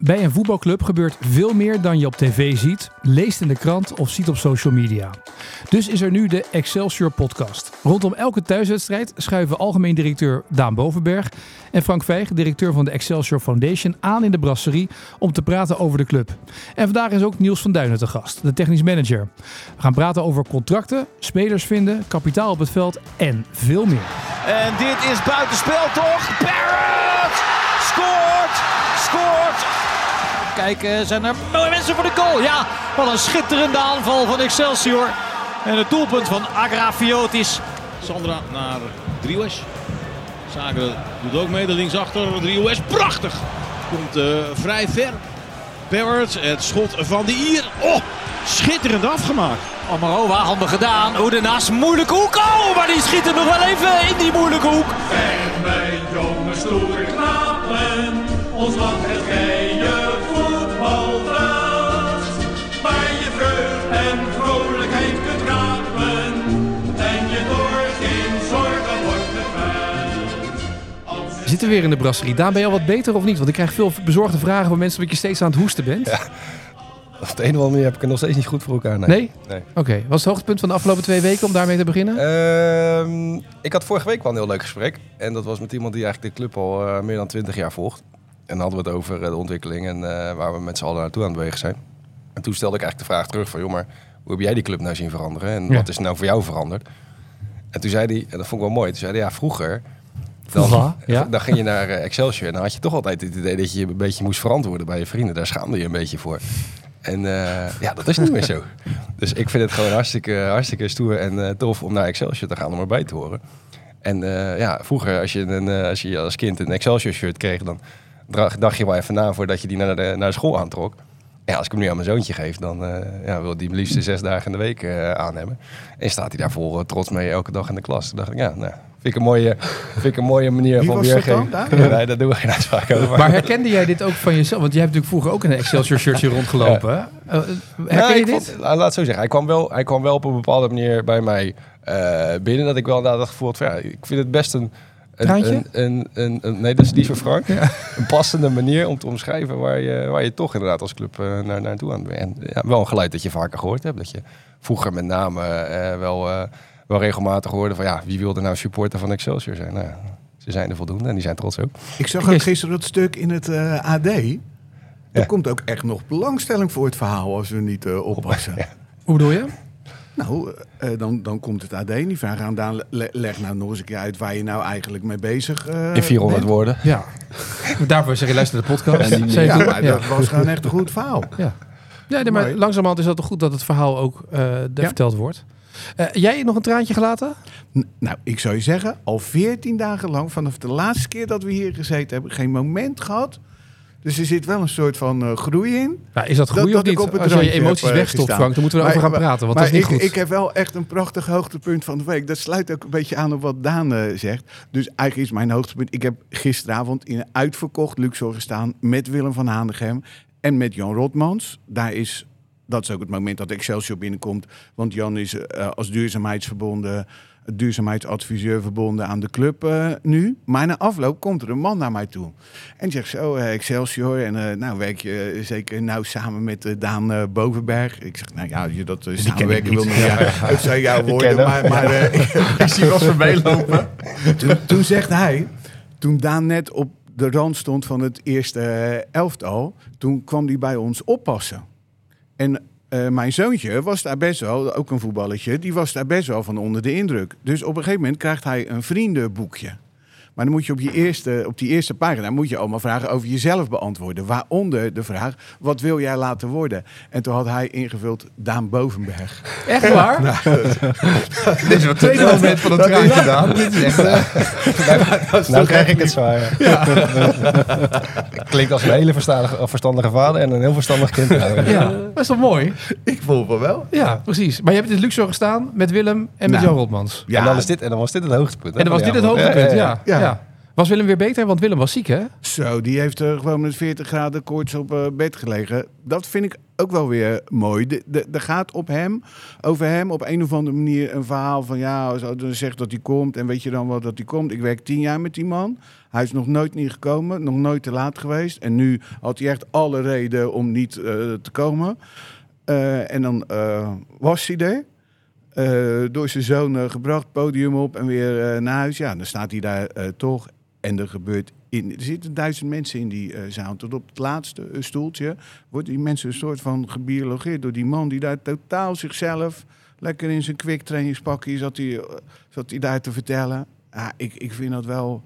Bij een voetbalclub gebeurt veel meer dan je op tv ziet, leest in de krant of ziet op social media. Dus is er nu de Excelsior podcast. Rondom elke thuiswedstrijd schuiven algemeen directeur Daan Bovenberg en Frank Vijg, directeur van de Excelsior Foundation, aan in de brasserie om te praten over de club. En vandaag is ook Niels van Duinen te gast, de technisch manager. We gaan praten over contracten, spelers vinden, kapitaal op het veld en veel meer. En dit is buitenspel toch? Barrett scoort! Scoort! Kijk, zijn er mooie mensen voor de goal? Ja, wat een schitterende aanval van Excelsior. En het doelpunt van Agrafiotis. Sandra naar Driehuis. Zager doet ook mee, de linksachter. Driehuis, prachtig! Komt uh, vrij ver. Barrett, het schot van de Ier. Oh, schitterend afgemaakt. Amarova, handig gedaan. Oedenas, moeilijke hoek. Oh, maar die schiet er nog wel even in die moeilijke hoek. En mijn jonge stoere knapen, ons land het geheime zitten weer in de brasserie. Daan, ben je al wat beter of niet? Want ik krijg veel bezorgde vragen van mensen dat je steeds aan het hoesten bent. Ja. Op de een of andere manier heb ik het nog steeds niet goed voor elkaar. Nee? Nee? Nee. Oké. Wat is het hoogtepunt van de afgelopen twee weken om daarmee te beginnen? Ehm, ik had vorige week wel een heel leuk gesprek. En dat was met iemand die eigenlijk de club al eh, meer dan 20 jaar volgt. En dan hadden we het over eh, de ontwikkeling en eh, waar we met z'n allen naartoe aan het bewegen zijn. En toen stelde ik eigenlijk de vraag terug van... joh, maar hoe heb jij die club nou zien veranderen? En Ja. wat is nou voor jou veranderd? En toen zei hij, en dat vond ik wel mooi... toen zei hij, ja, vroeger... Dan, ja. dan ging je naar eh, Excelsior en dan had je toch altijd het idee dat je een beetje moest verantwoorden bij je vrienden. Daar schaamde je een beetje voor. En eh, ja, dat is niet meer zo. Dus ik vind het gewoon hartstikke, hartstikke stoer en eh, tof om naar Excelsior te gaan om erbij te horen. En ja, vroeger als je, een, als je als kind een Excelsior shirt kreeg, dan dacht je wel even na voordat je die naar de, naar school aantrok. Ja, als ik hem nu aan mijn zoontje geef, dan ja, wil die hem liefst zes dagen in de week aan hebben. En staat hij daar vol eh, trots mee elke dag in de klas. Toen dacht ik, ja, nou, vind ik een mooie, vind ik een mooie manier Wie van weergeven. Ja, nee, daar doen we geen uitspraak over. Maar herkende jij dit ook van jezelf? Want jij hebt natuurlijk vroeger ook in een Excelsior shirtje rondgelopen. hè? Eh, herken Nou, je ik dit? vond- laat het zo zeggen. Hij kwam, wel, hij kwam wel op een bepaalde manier bij mij eh, binnen. Dat ik wel inderdaad het gevoel had van, ja, ik vind het best een... Een, een, een, een, een- nee, dat is die van Frank. Een passende manier om te omschrijven waar je, waar je toch inderdaad als club eh, naar, naartoe aan bent. En ja, wel een geluid dat je vaker gehoord hebt. Dat je vroeger met name eh, wel, eh, wel regelmatig hoorde van ja, wie wilde nou supporter van Excelsior zijn? Nou, ze zijn er voldoende en die zijn trots ook. Ik zag ook gisteren dat stuk in het eh, AD. Er Ja. komt ook echt nog belangstelling voor het verhaal als we niet eh, oppassen. Ja. Hoe bedoel je? Nou, eh, dan, dan komt het AD en die vragen aan Daan, le- leg nou nog eens een keer uit waar je nou eigenlijk mee bezig eh In 400 bent. woorden. Ja. Daarvoor zeg je luister de podcast. En die- Ja, toen? maar ja. dat was gewoon echt een goed verhaal. Ja. Ja, nee, maar Mooi. langzamerhand is dat toch goed dat het verhaal ook eh, Ja. verteld wordt. Eh, jij nog een traantje gelaten? N- Nou, ik zou je zeggen, al 14 dagen lang, vanaf de laatste keer dat we hier gezeten hebben, geen moment gehad. Dus er zit wel een soort van eh, groei in. Ja, is dat goed Dat- of dat niet? Als je emoties eh, wegstopt. Frank, dan moeten we erover gaan praten, want maar dat is niet ik, goed. ik heb wel echt een prachtig hoogtepunt van de week. Dat sluit ook een beetje aan op wat Daan zegt. Dus eigenlijk is mijn hoogtepunt... Ik heb gisteravond in een uitverkocht Luxor gestaan... met Willem van Hanegem en met Jan Rotmans. Daar is... Dat is ook het moment dat Excelsior binnenkomt. Want Jan is eh, als duurzaamheidsverbonden... duurzaamheidsadviseur verbonden aan de club eh, nu. Maar na afloop komt er een man naar mij toe. En zegt zo, eh, Excelsior. En nou werk je zeker nauw samen met Daan Bovenberg. Ik zeg, nou ja, je dat uh, samenwerken wil niet. Ja, het zijn jouw woorden, maar, maar ik, zie wel voorbij lopen. Toen, toen zegt hij, toen Daan net op de rand stond van het eerste elftal, toen kwam hij bij ons oppassen. En eh, mijn zoontje was daar best wel, ook een voetballetje, die was daar best wel van onder de indruk. Dus op een gegeven moment krijgt hij een vriendenboekje. Maar dan moet je op, je eerste, op die eerste pagina moet je allemaal vragen over jezelf beantwoorden. Waaronder de vraag, wat wil jij laten worden? En toen had hij ingevuld Daan Bovenberg. Echt waar? Dit is het tweede moment van een traantje gedaan. Dit is echt... Nou krijg ik het zwaar. Klinkt als een hele verstandige, verstandige vader en een heel verstandig kind. ja, dat is toch mooi? Ik voel het wel. Ja, precies. Maar je hebt in het Luxor gestaan met Willem en met Nou. Jan Rotmans. Ja, En, dan is dit, en dan was dit het hoogtepunt. hè, En dan was van dit het hoogtepunt, ja. Ja, ja, ja. Was Willem weer beter? Want Willem was ziek, hè? Zo, die heeft eh, gewoon met 40 graden koorts op eh, bed gelegen. Dat vind ik ook wel weer mooi. Er gaat op hem, over hem op een of andere manier een verhaal van... ja, hij zegt dat hij komt en weet je dan wel dat hij komt. Ik werk tien jaar met die man. Hij is nog nooit niet gekomen, nog nooit te laat geweest. En nu had hij echt alle reden om niet eh, te komen. Eh, en dan was hij er. Door zijn zoon gebracht, podium op en weer naar huis. Ja, dan staat hij daar toch. En er gebeurt. In, er zitten duizend mensen in die eh, zaal. Tot op het laatste eh, stoeltje worden die mensen een soort van gebiologeerd door die man die daar totaal zichzelf. lekker in zijn quick trainingspakje zat hij, eh, zat hij daar te vertellen. Ja, ik, ik vind dat wel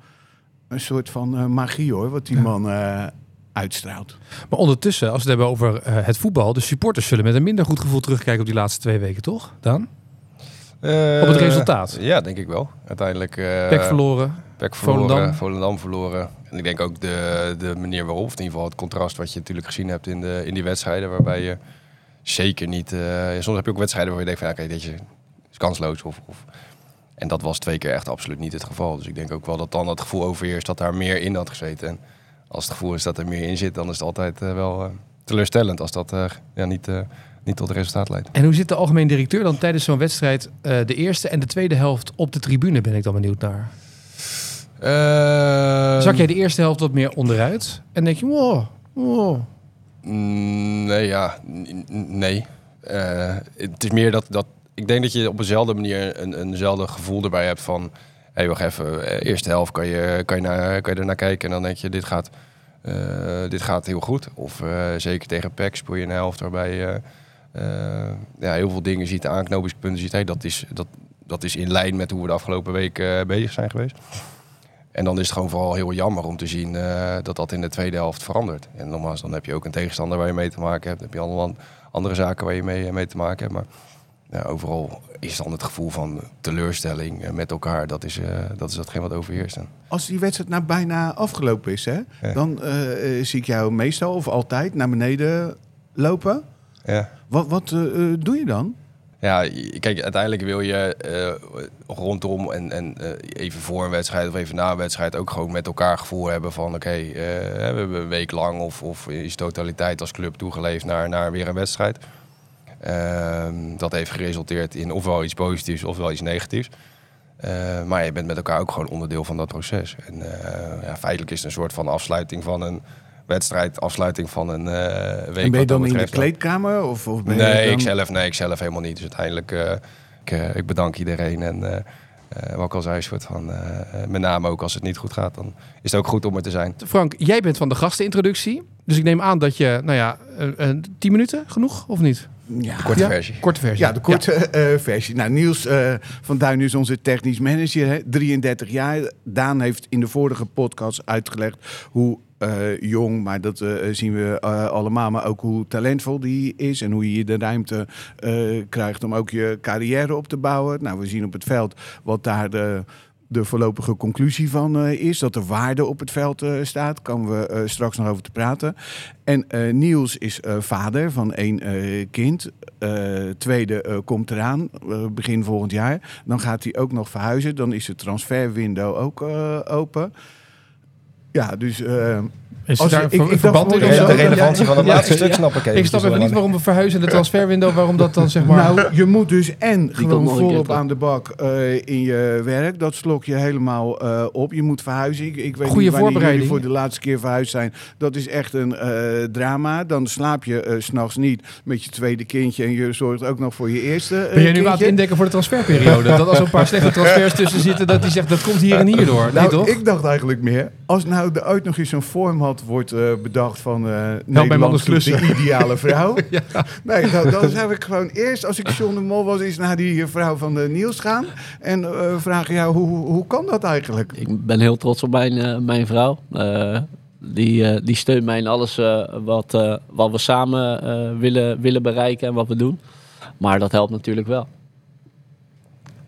een soort van eh, magie hoor, wat die man eh, uitstraalt. Maar ondertussen, als we het hebben over eh, het voetbal... de supporters zullen met een minder goed gevoel terugkijken op die laatste twee weken, toch? Daan? Op het resultaat. Ja, denk ik wel. Uiteindelijk... eh Pek verloren. Pek verloren, Volendam. Volendam. verloren. En ik denk ook de, de manier waarop, in ieder geval het contrast wat je natuurlijk gezien hebt in, de, in die wedstrijden, waarbij je zeker niet... eh, soms heb je ook wedstrijden waar je denkt van, ja, oké, dit is kansloos. Of, of, en dat was twee keer echt absoluut niet het geval. Dus ik denk ook wel dat dan het gevoel overheerst dat daar meer in had gezeten. En als het gevoel is dat er meer in zit, dan is het altijd eh, wel eh, teleurstellend als dat ja, niet, niet tot resultaat leidt. En hoe zit de algemeen directeur dan tijdens zo'n wedstrijd... de eerste en de tweede helft op de tribune, ben ik dan benieuwd naar. Ehm, Zak jij de eerste helft wat meer onderuit? En denk je, wow, wow. Mm, Nee, ja, nee. Eh, het is meer dat, dat ik denk dat je op eenzelfde manier een, eenzelfde gevoel erbij hebt van, hé, hey, wacht even, eh, eerste helft kan je, kan je, naar, kan je er naar kijken en dan denk je, dit gaat, eh, dit gaat heel goed. Of zeker tegen PEC speel je een helft waarbij je ja, heel veel dingen ziet, aanknopingspunten ziet. Hey, dat, is, dat, dat is in lijn met hoe we de afgelopen week bezig zijn geweest. En dan is het gewoon vooral heel jammer om te zien eh, dat dat in de tweede helft verandert. En nogmaals, dan heb je ook een tegenstander waar je mee te maken hebt. Dan heb je allemaal andere zaken waar je mee, mee te maken hebt. Maar ja, overal is dan het gevoel van teleurstelling eh, met elkaar. Dat is, eh, dat is datgene wat overheerst. Als die wedstrijd nou bijna afgelopen is, hè, Ja. dan zie ik jou meestal of altijd naar beneden lopen. ja. Wat, wat doe je dan? Ja, kijk, uiteindelijk wil je eh, rondom en, en eh, even voor een wedstrijd of even na een wedstrijd ook gewoon met elkaar gevoel hebben van oké, eh, we hebben een week lang of, of is totaliteit als club toegeleefd naar, naar weer een wedstrijd. Ehm, dat heeft geresulteerd in ofwel iets positiefs ofwel iets negatiefs. Eh, maar je bent met elkaar ook gewoon onderdeel van dat proces. En ja, feitelijk is het een soort van afsluiting van een wedstrijd, afsluiting van een eh, week. En ben je dan in de kleedkamer? Of, of ben je Nee, dan... ik zelf, nee, ik zelf helemaal niet. Dus uiteindelijk, eh, ik, eh, ik bedank iedereen. En eh eh, wat ik al zei, soort van, met name ook als het niet goed gaat, dan is het ook goed om er te zijn. Frank, jij bent van de gastenintroductie. Dus ik neem aan dat je, nou ja, een, een 10 minuten genoeg of niet? Ja. Korte Ja? versie. Korte versie. Ja, de korte eh, versie. Nou, Niels eh, van Duin is onze technisch manager, hè, 33 jaar. Daan heeft in de vorige podcast uitgelegd hoe eh, jong, maar dat eh, zien we eh, allemaal, maar ook hoe talentvol die is en hoe je de ruimte krijgt om ook je carrière op te bouwen. Nou, we zien op het veld wat daar de de voorlopige conclusie van is. Dat er waarde op het veld eh, staat. Komen we straks nog over te praten. En Niels is vader van één kind. Tweede komt eraan, begin volgend jaar. Dan gaat hij ook nog verhuizen. Dan is het transferwindow ook open. Ja, dus... eh, Is Als- daar ik- een ik dacht verband in? de relevantie van het Ja, laatste ja, stuk snap ik even. Ik snap even niet waarom we verhuizen en de transferwindow, waarom dat dan zeg maar... Nou, je moet dus en gewoon een volop aan de bak eh, in je werk. Dat slok je helemaal eh, op. Je moet verhuizen. Ik, ik weet Goeie niet voorbereiding. jullie voor de laatste keer verhuisd zijn. Dat is echt een eh, drama. Dan slaap je eh, s s'nachts niet met je tweede kindje. En je zorgt ook nog voor je eerste Ben jij nu aan het indekken voor de transferperiode? dat als er een paar slechte transfers tussen zitten, dat die zegt dat komt hier en hier door. Nee, Nou, toch? ik dacht eigenlijk meer, als nou er ooit nog eens zo'n wordt eh, bedacht van eh man Nederland de ideale vrouw. Nee, dan, dan zou ik gewoon eerst, als ik John de Mol was, eens naar die vrouw van de Niels gaan. En eh, vragen, ja, hoe, hoe hoe kan dat eigenlijk? Ik ben heel trots op mijn, eh, mijn vrouw. Eh, die, eh, die steunt mij in alles eh, wat, eh, wat we samen eh, willen, willen bereiken en wat we doen. Maar dat helpt natuurlijk wel.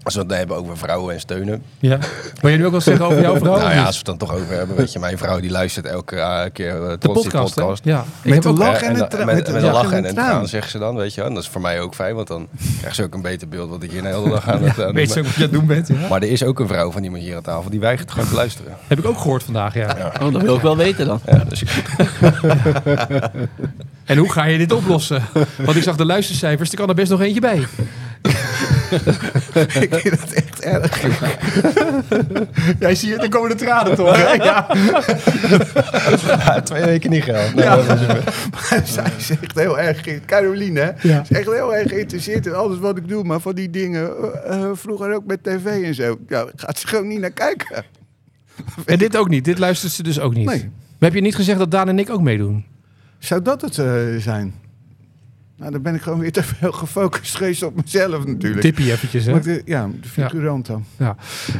Als we het dan hebben over vrouwen en steunen. Ja. Wil je nu ook wel zeggen over jouw vrouw? nou ja, als we het dan toch over hebben. Weet je, mijn vrouw die luistert elke eh, keer uh, de trots die podcast, hè? podcast. Ja. Ik Met een ook, lach Eh, en een dan- traan. met, Met een lach en een traan. traan, zeggen ze dan, weet je. En dat is voor mij ook fijn, want dan krijg ze ook een beter beeld wat ik hier de hele dag aan het aan weet ze ook wat je aan het doen bent? Ja. Maar er is ook een vrouw van iemand hier aan tafel die weigert gewoon te luisteren. Heb ik ook gehoord vandaag, ja. Oh, dat wil ik wel weten dan. Ja, dus ik, En hoe ga je dit oplossen? Want ik zag de luistercijfers, er kan er best nog eentje bij. ik vind dat echt erg. Jij ziet het, dan komen de tranen toch? hè? Ja. ja, twee weken niet. Ja. Nou, is- Maar zij is echt heel erg... Caroline, hè? Ja. Is echt heel erg geïnteresseerd in alles wat ik doe. Maar van die dingen, eh, eh, vroeger ook met tv en zo. Ja, gaat ze gewoon niet naar kijken. En dit ook niet, dit luistert ze dus ook niet. Nee. Maar heb je niet gezegd dat Daan en ik ook meedoen? Zou dat het eh, zijn? Nou, dan ben ik gewoon weer te veel gefocust geweest op mezelf natuurlijk. Tippie eventjes, hè? Maar de, ja, de figurant dan. Ja.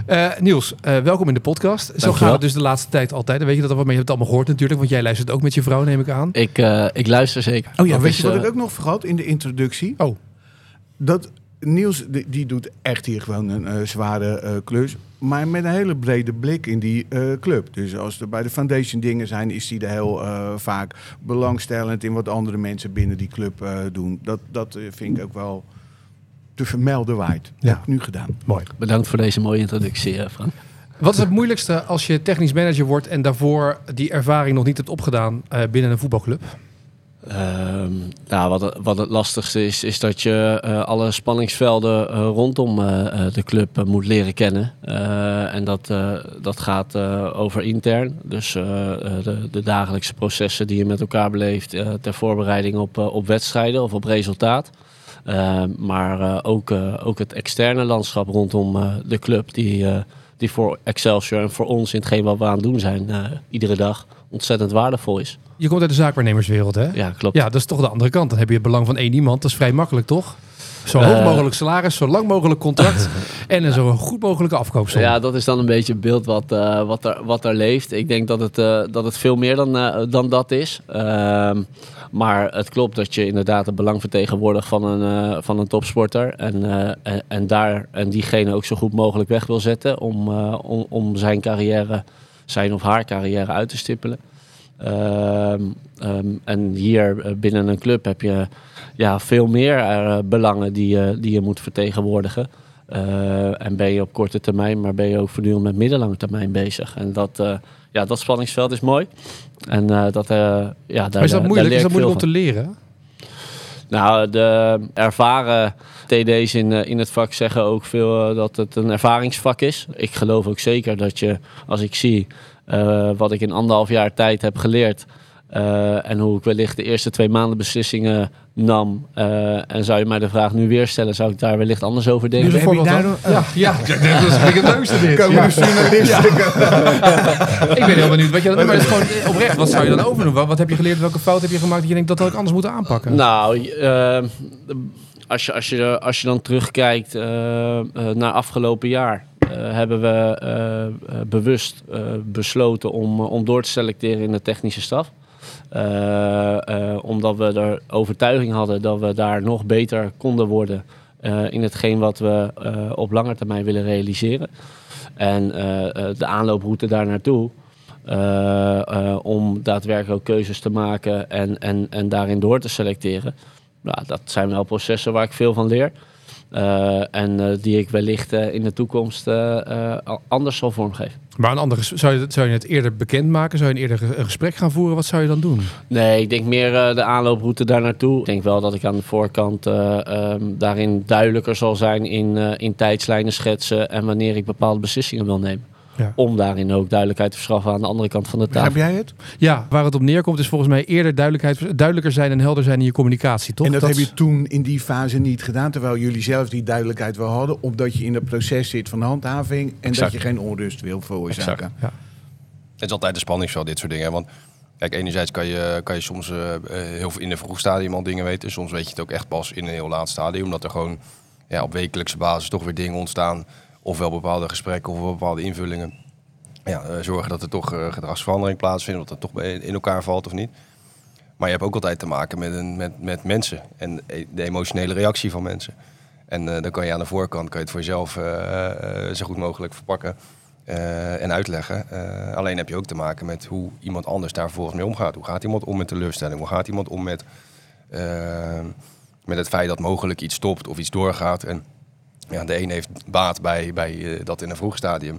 Eh, Niels, eh, welkom in de podcast. Zo gaat het dus de laatste tijd altijd. Dan weet je dat al wat mee. Je hebt het allemaal gehoord natuurlijk, want jij luistert ook met je vrouw, neem ik aan. Ik, eh, ik luister zeker. Oh ja, Dat weet is, je wat ik ook nog vergat in de introductie? Oh, Dat Niels, die, die doet echt hier gewoon een zware eh, klus. Maar met een hele brede blik in die eh, club. Dus als er bij de foundation dingen zijn, is hij er heel eh, vaak belangstellend in wat andere mensen binnen die club eh, doen. Dat, dat vind ik ook wel te vermelden waard. Dat Ja. heb ik nu gedaan. mooi. Bedankt voor deze mooie introductie, Frank. Wat is het moeilijkste als je technisch manager wordt en daarvoor die ervaring nog niet hebt opgedaan eh, binnen een voetbalclub? Nou, wat, het- wat het lastigste is, is dat je eh, alle spanningsvelden eh, rondom eh, de club moet leren kennen. En dat, dat gaat over intern. Dus de, de dagelijkse processen die je met elkaar beleeft ter voorbereiding op, op wedstrijden of op resultaat. Ehm, maar ook, ook het externe landschap rondom de club, die, die voor Excelsior en voor ons in hetgeen wat we aan het doen zijn, iedere dag ontzettend waardevol is. Je komt uit de zaakwaarnemerswereld, hè? Ja, klopt. Ja, dat is toch de andere kant. Dan heb je het belang van één iemand. Dat is vrij makkelijk, toch? Zo hoog Eh. mogelijk salaris, zo lang mogelijk contract en een zo goed mogelijke afkoopsom. Ja, dat is dan een beetje het beeld wat, eh, wat, er, wat er leeft. Ik denk dat het, eh, dat het veel meer dan, dan dat is. Ehm, maar het klopt dat je inderdaad het belang vertegenwoordigt van een, van een topsporter. En, en, en daar en diegene ook zo goed mogelijk weg wil zetten om, om, om zijn carrière, zijn of haar carrière uit te stippelen. Ehm, ehm, en hier eh, binnen een club heb je ja, veel meer eh, belangen die, je die je moet vertegenwoordigen. Eh, en ben je op korte termijn, maar ben je ook voortdurend met middellange termijn bezig. En dat, ja, dat spanningsveld is mooi. En dat, ja, daar, Maar is dat moeilijk? Is dat moeilijk om te leren? Nou, de ervaren TD's in, in het vak zeggen ook veel dat het een ervaringsvak is. Ik geloof ook zeker dat je, als ik zie wat ik in anderhalf jaar tijd heb geleerd... eh, en hoe ik wellicht de eerste twee maanden beslissingen nam... eh, en zou je mij de vraag nu weer stellen, zou ik daar wellicht anders over denken? Dus nog- Ja, ja. dat is vind ik het leukste dit. Komen Ja. de journalisten. Ik ben heel benieuwd. Wat je, maar het is gewoon eh, oprecht, wat zou je dan overdoen? Wat, wat heb je geleerd? Welke fout heb je gemaakt dat je denkt dat had ik anders moeten aanpakken? Nou, eh, als, je, als, je, als je dan terugkijkt eh, eh, naar afgelopen jaar, eh, hebben we eh, eh, bewust eh, besloten om, eh, om door te selecteren in de technische staf. Eh, eh, omdat we er overtuiging hadden dat we daar nog beter konden worden eh, in hetgeen wat we eh, op lange termijn willen realiseren. En eh, eh, de aanlooproute daar naartoe. eh, eh, om daadwerkelijk ook keuzes te maken en, en, en daarin door te selecteren. Nou, dat zijn wel processen waar ik veel van leer. Eh, en eh, die ik wellicht eh, in de toekomst anders zal vormgeven. Maar een andere, zou, je, zou je het eerder bekendmaken? Zou je een eerder een gesprek gaan voeren? Wat zou je dan doen? Nee, ik denk meer de aanlooproute daar naartoe. Ik denk wel dat ik aan de voorkant eh, ehm, daarin duidelijker zal zijn in, in tijdslijnen schetsen en wanneer ik bepaalde beslissingen wil nemen. Ja. Om daarin ook duidelijkheid te verschaffen aan de andere kant van de tafel. jij het? Ja, waar het op neerkomt is volgens mij eerder duidelijkheid, duidelijker zijn en helder zijn in je communicatie, toch? en dat, heb je toen in die fase niet gedaan, terwijl jullie zelf die duidelijkheid wel hadden, omdat je in het proces zit van handhaving en Exact. dat je geen onrust wil veroorzaken. Het is altijd een spanningsveld, dit soort dingen. Want kijk, enerzijds kan je, kan je soms eh, eh, heel veel in een vroeg stadium al dingen weten. Soms weet je het ook echt pas in een heel laat stadium. Omdat er gewoon ja, op wekelijkse basis toch weer dingen ontstaan. Ofwel bepaalde gesprekken of bepaalde invullingen. Ja, eh, zorgen dat er toch eh, gedragsverandering plaatsvindt. Dat het toch in elkaar valt of niet. Maar je hebt ook altijd te maken met, een, met, met mensen. En e- de emotionele reactie van mensen. En eh, dan kan je aan de voorkant kan je het voor jezelf zo goed mogelijk verpakken en uitleggen. Alleen heb je ook te maken met hoe iemand anders daar vervolgens mee omgaat. Hoe gaat iemand om met teleurstelling? Hoe gaat iemand om met, met het feit dat mogelijk iets stopt of iets doorgaat? En ja, de een heeft baat bij, bij eh, dat in een vroeg stadium.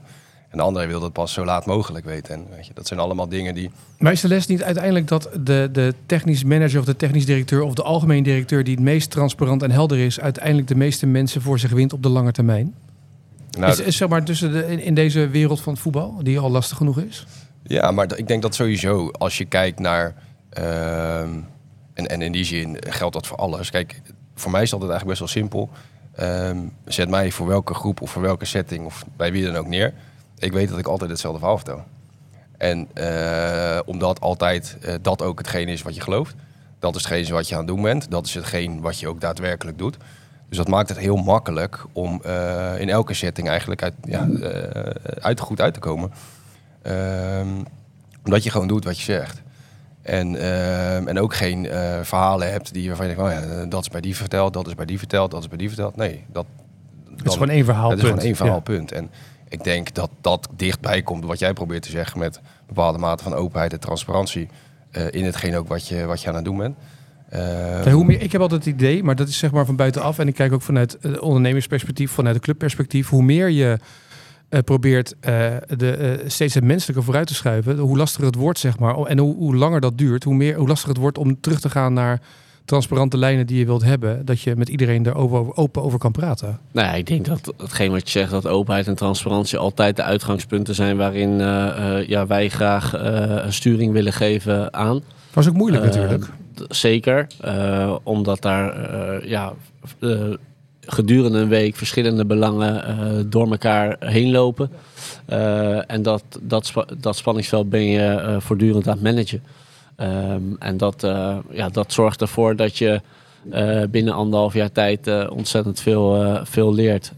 En de andere wil dat pas zo laat mogelijk weten. En weet je, dat zijn allemaal dingen die... Maar is de les niet uiteindelijk dat de, de technisch manager of de technisch directeur of de algemeen directeur die het meest transparant en helder is, uiteindelijk de meeste mensen voor zich wint op de lange termijn? Nou, is, is zeg maar tussen de, in, in deze wereld van het voetbal, die al lastig genoeg is? Ja, maar ik denk dat sowieso als je kijkt naar. ehm, en, en in die zin geldt dat voor alles. Kijk, voor mij is dat eigenlijk best wel simpel. Ehm, zet mij voor welke groep of voor welke setting of bij wie dan ook neer. Ik weet dat ik altijd hetzelfde verhaal vertel. En eh, omdat altijd eh, dat ook hetgeen is wat je gelooft. Dat is hetgeen wat je aan het doen bent. Dat is hetgeen wat je ook daadwerkelijk doet. Dus dat maakt het heel makkelijk om eh, in elke setting eigenlijk uit, ja, goed uit te komen. Ehm, omdat je gewoon doet wat je zegt. En, ehm, en ook geen eh, verhalen hebt die waarvan je denkt, oh ja, dat is bij die verteld, dat is bij die verteld, dat is bij die verteld. Nee, dat, Het is gewoon één verhaal. het is gewoon één verhaal, Ja. punt. En ik denk dat dat dichtbij komt wat jij probeert te zeggen met bepaalde mate van openheid en transparantie eh, in hetgeen ook wat je, wat je aan het doen bent. Ehm, hoe meer, ik heb altijd het idee, maar dat is zeg maar van buitenaf. En ik kijk ook vanuit uh, ondernemersperspectief, vanuit de clubperspectief. Hoe meer je uh, probeert uh, de, uh, steeds het menselijke vooruit te schuiven, hoe lastiger het wordt, zeg maar. En hoe, hoe langer dat duurt, hoe, meer, hoe lastiger het wordt om terug te gaan naar transparante lijnen die je wilt hebben. Dat je met iedereen er over, open over kan praten. Nou ja, ik denk dat hetgeen wat je zegt, dat openheid en transparantie altijd de uitgangspunten zijn waarin ja, wij graag een sturing willen geven aan. Was ook moeilijk natuurlijk. Zeker, omdat daar ja, gedurende een week verschillende belangen door elkaar heen lopen. en dat, dat, spa dat spanningsveld ben je voortdurend aan het managen. Um, en dat, ja, dat zorgt ervoor dat je binnen anderhalf jaar tijd ontzettend veel, veel leert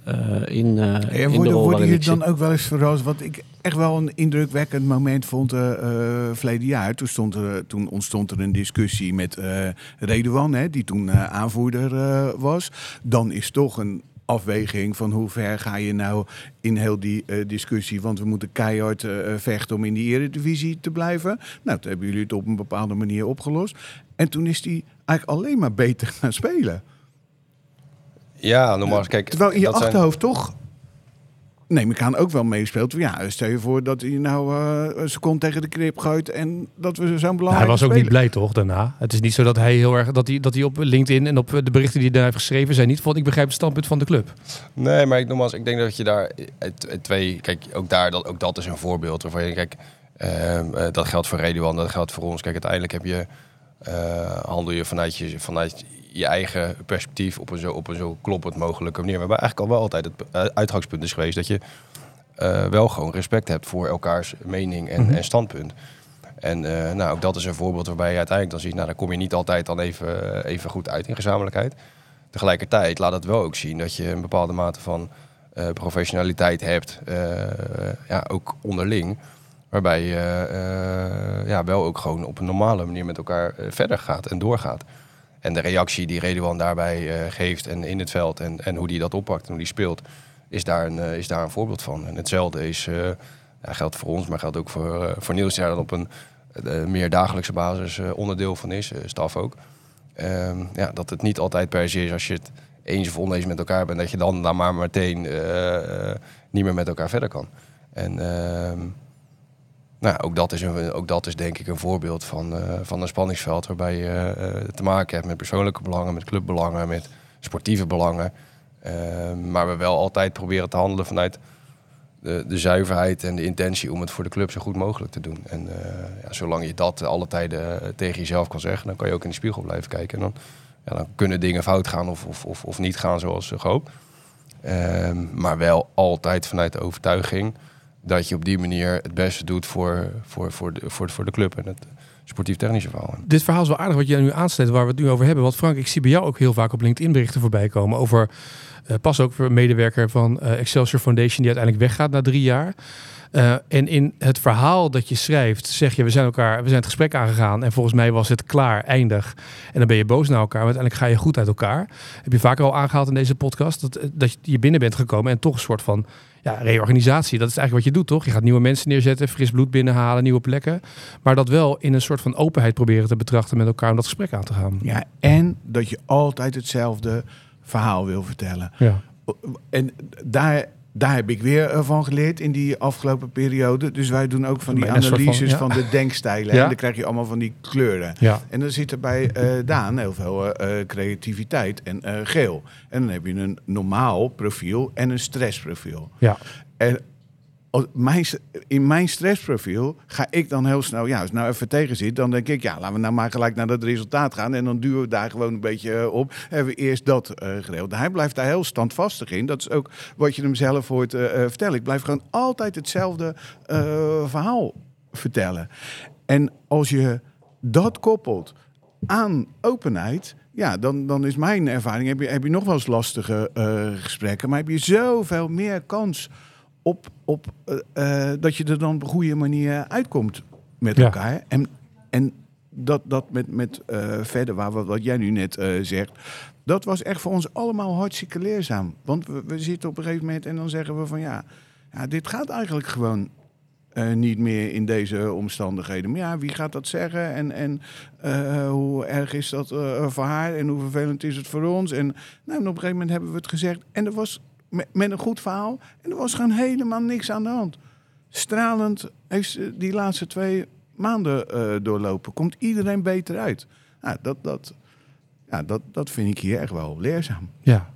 in, en in worden, de rol worden je dan ook wel eens verrast? Wat ik echt wel een indrukwekkend moment vond uh, uh, verleden jaar. Toen, stond er, toen ontstond er een discussie met uh, Redouan, hè, die toen aanvoerder was. Dan is toch een afweging van hoe ver ga je nou in heel die discussie. Want we moeten keihard vechten om in die eredivisie te blijven. Nou, toen hebben jullie het op een bepaalde manier opgelost. En toen is die eigenlijk alleen maar beter gaan spelen. Ja, nogmaals, kijk. Terwijl in je dat zijn- achterhoofd toch neem ik aan, ook wel meespeelt. Ja, stel je voor dat hij nou uh, een seconde tegen de krip gooit en dat we zo'n Nou, belangrijk hij was ook niet blij toch daarna. Het is niet zo dat hij heel erg dat hij, dat hij op LinkedIn en op de berichten die hij daar heeft geschreven zijn niet van ik begrijp het standpunt van de club. Nee, maar ik, nogmaals, ik denk dat je daar het, het twee, kijk, ook daar, dat, ook dat is een voorbeeld waarvan je, kijk, uh, uh, dat geldt voor Redouan, dat geldt voor ons. Kijk, uiteindelijk heb je, uh, handel je vanuit je, vanuit je eigen perspectief op een zo, op een zo kloppend mogelijke manier. Maar eigenlijk al wel altijd het uh, uitgangspunt is geweest dat je uh, wel gewoon respect hebt voor elkaars mening en, mm -hmm. en standpunt. En uh, nou, ook dat is een voorbeeld waarbij je uiteindelijk dan ziet, nou, daar kom je niet altijd dan even, even goed uit in gezamenlijkheid. Tegelijkertijd laat het wel ook zien dat je een bepaalde mate van uh, professionaliteit hebt, ja, ook onderling. Waarbij je ja, wel ook gewoon op een normale manier met elkaar verder gaat en doorgaat. En de reactie die Redouan daarbij geeft en in het veld en, en hoe die dat oppakt en hoe die speelt, is daar een, is daar een voorbeeld van. En hetzelfde is, ja, geldt voor ons, maar geldt ook voor, voor Niels, die daar op een meer dagelijkse basis onderdeel van is, staf ook. Um, ja, dat het niet altijd per se is als je het eens of oneens met elkaar bent, dat je dan, dan maar meteen niet meer met elkaar verder kan. En uh, nou, ook, dat is een, ook dat is denk ik een voorbeeld van, uh, van een spanningsveld waarbij je uh, te maken hebt met persoonlijke belangen, met clubbelangen, met sportieve belangen. Ehm, maar we wel altijd proberen te handelen vanuit de, de, zuiverheid en de intentie om het voor de club zo goed mogelijk te doen. En uh, ja, zolang je dat alle tijden tegen jezelf kan zeggen, dan kan je ook in de spiegel blijven kijken. En dan, ja, dan kunnen dingen fout gaan of, of, of, of niet gaan zoals gehoopt. Um, maar wel altijd vanuit de overtuiging dat je op die manier het beste doet voor, voor, voor, de, voor, voor de club en het sportief-technische verhaal. Dit verhaal is wel aardig wat jij nu aansluit, waar we het nu over hebben. Want Frank, ik zie bij jou ook heel vaak op LinkedIn berichten voorbij komen over... Uh, pas ook een medewerker van uh, Excelsior Foundation die uiteindelijk weggaat na drie jaar. Eh, en in het verhaal dat je schrijft, zeg je, we zijn elkaar, we zijn het gesprek aangegaan en volgens mij was het klaar, eindig. En dan ben je boos naar elkaar, uiteindelijk ga je goed uit elkaar. Heb je vaker al aangehaald in deze podcast dat, dat je binnen bent gekomen en toch een soort van ja, reorganisatie. Dat is eigenlijk wat je doet, toch? Je gaat nieuwe mensen neerzetten, fris bloed binnenhalen, nieuwe plekken. Maar dat wel in een soort van openheid proberen te betrachten met elkaar om dat gesprek aan te gaan. Ja, en dat je altijd hetzelfde verhaal wil vertellen. Ja. En daar, daar heb ik weer eh, van geleerd in die afgelopen periode. Dus wij doen ook van die van- analyses ja. van, de denkstijlen. Ja. En dan krijg je allemaal van die kleuren. Ja. En dan zit er bij eh, Daan heel veel eh, creativiteit en geel. En dan heb je een normaal profiel en een stressprofiel. Ja. En in mijn stressprofiel ga ik dan heel snel, ja, als nou even tegen zit, dan denk ik, ja, laten we nou maar gelijk naar dat resultaat gaan. En dan duwen we daar gewoon een beetje eh, op. Hebben we eerst dat geregeld. Hij blijft daar heel standvastig in. Dat is ook wat je hem zelf hoort eh, vertellen. Ik blijf gewoon altijd hetzelfde verhaal vertellen. En als je dat koppelt aan openheid, ja, dan, dan is mijn ervaring, heb je, heb je nog wel eens lastige gesprekken, maar heb je zoveel meer kans op, op eh, eh, dat je er dan op een goede manier uitkomt met Ja. elkaar. En, en dat, dat met, met eh, verder, waar, wat, wat jij nu net zegt, dat was echt voor ons allemaal hartstikke leerzaam. Want we, we zitten op een gegeven moment en dan zeggen we van ja, ja dit gaat eigenlijk gewoon niet meer in deze omstandigheden. Maar ja, wie gaat dat zeggen? En, en hoe erg is dat voor haar? En hoe vervelend is het voor ons? En, nou, en op een gegeven moment hebben we het gezegd. En er was met, een goed verhaal. En er was gewoon helemaal niks aan de hand. Stralend heeft ze die laatste twee maanden eh, doorlopen. Komt iedereen beter uit. Nou, dat, dat, ja, dat, dat vind ik hier echt wel leerzaam. Ja.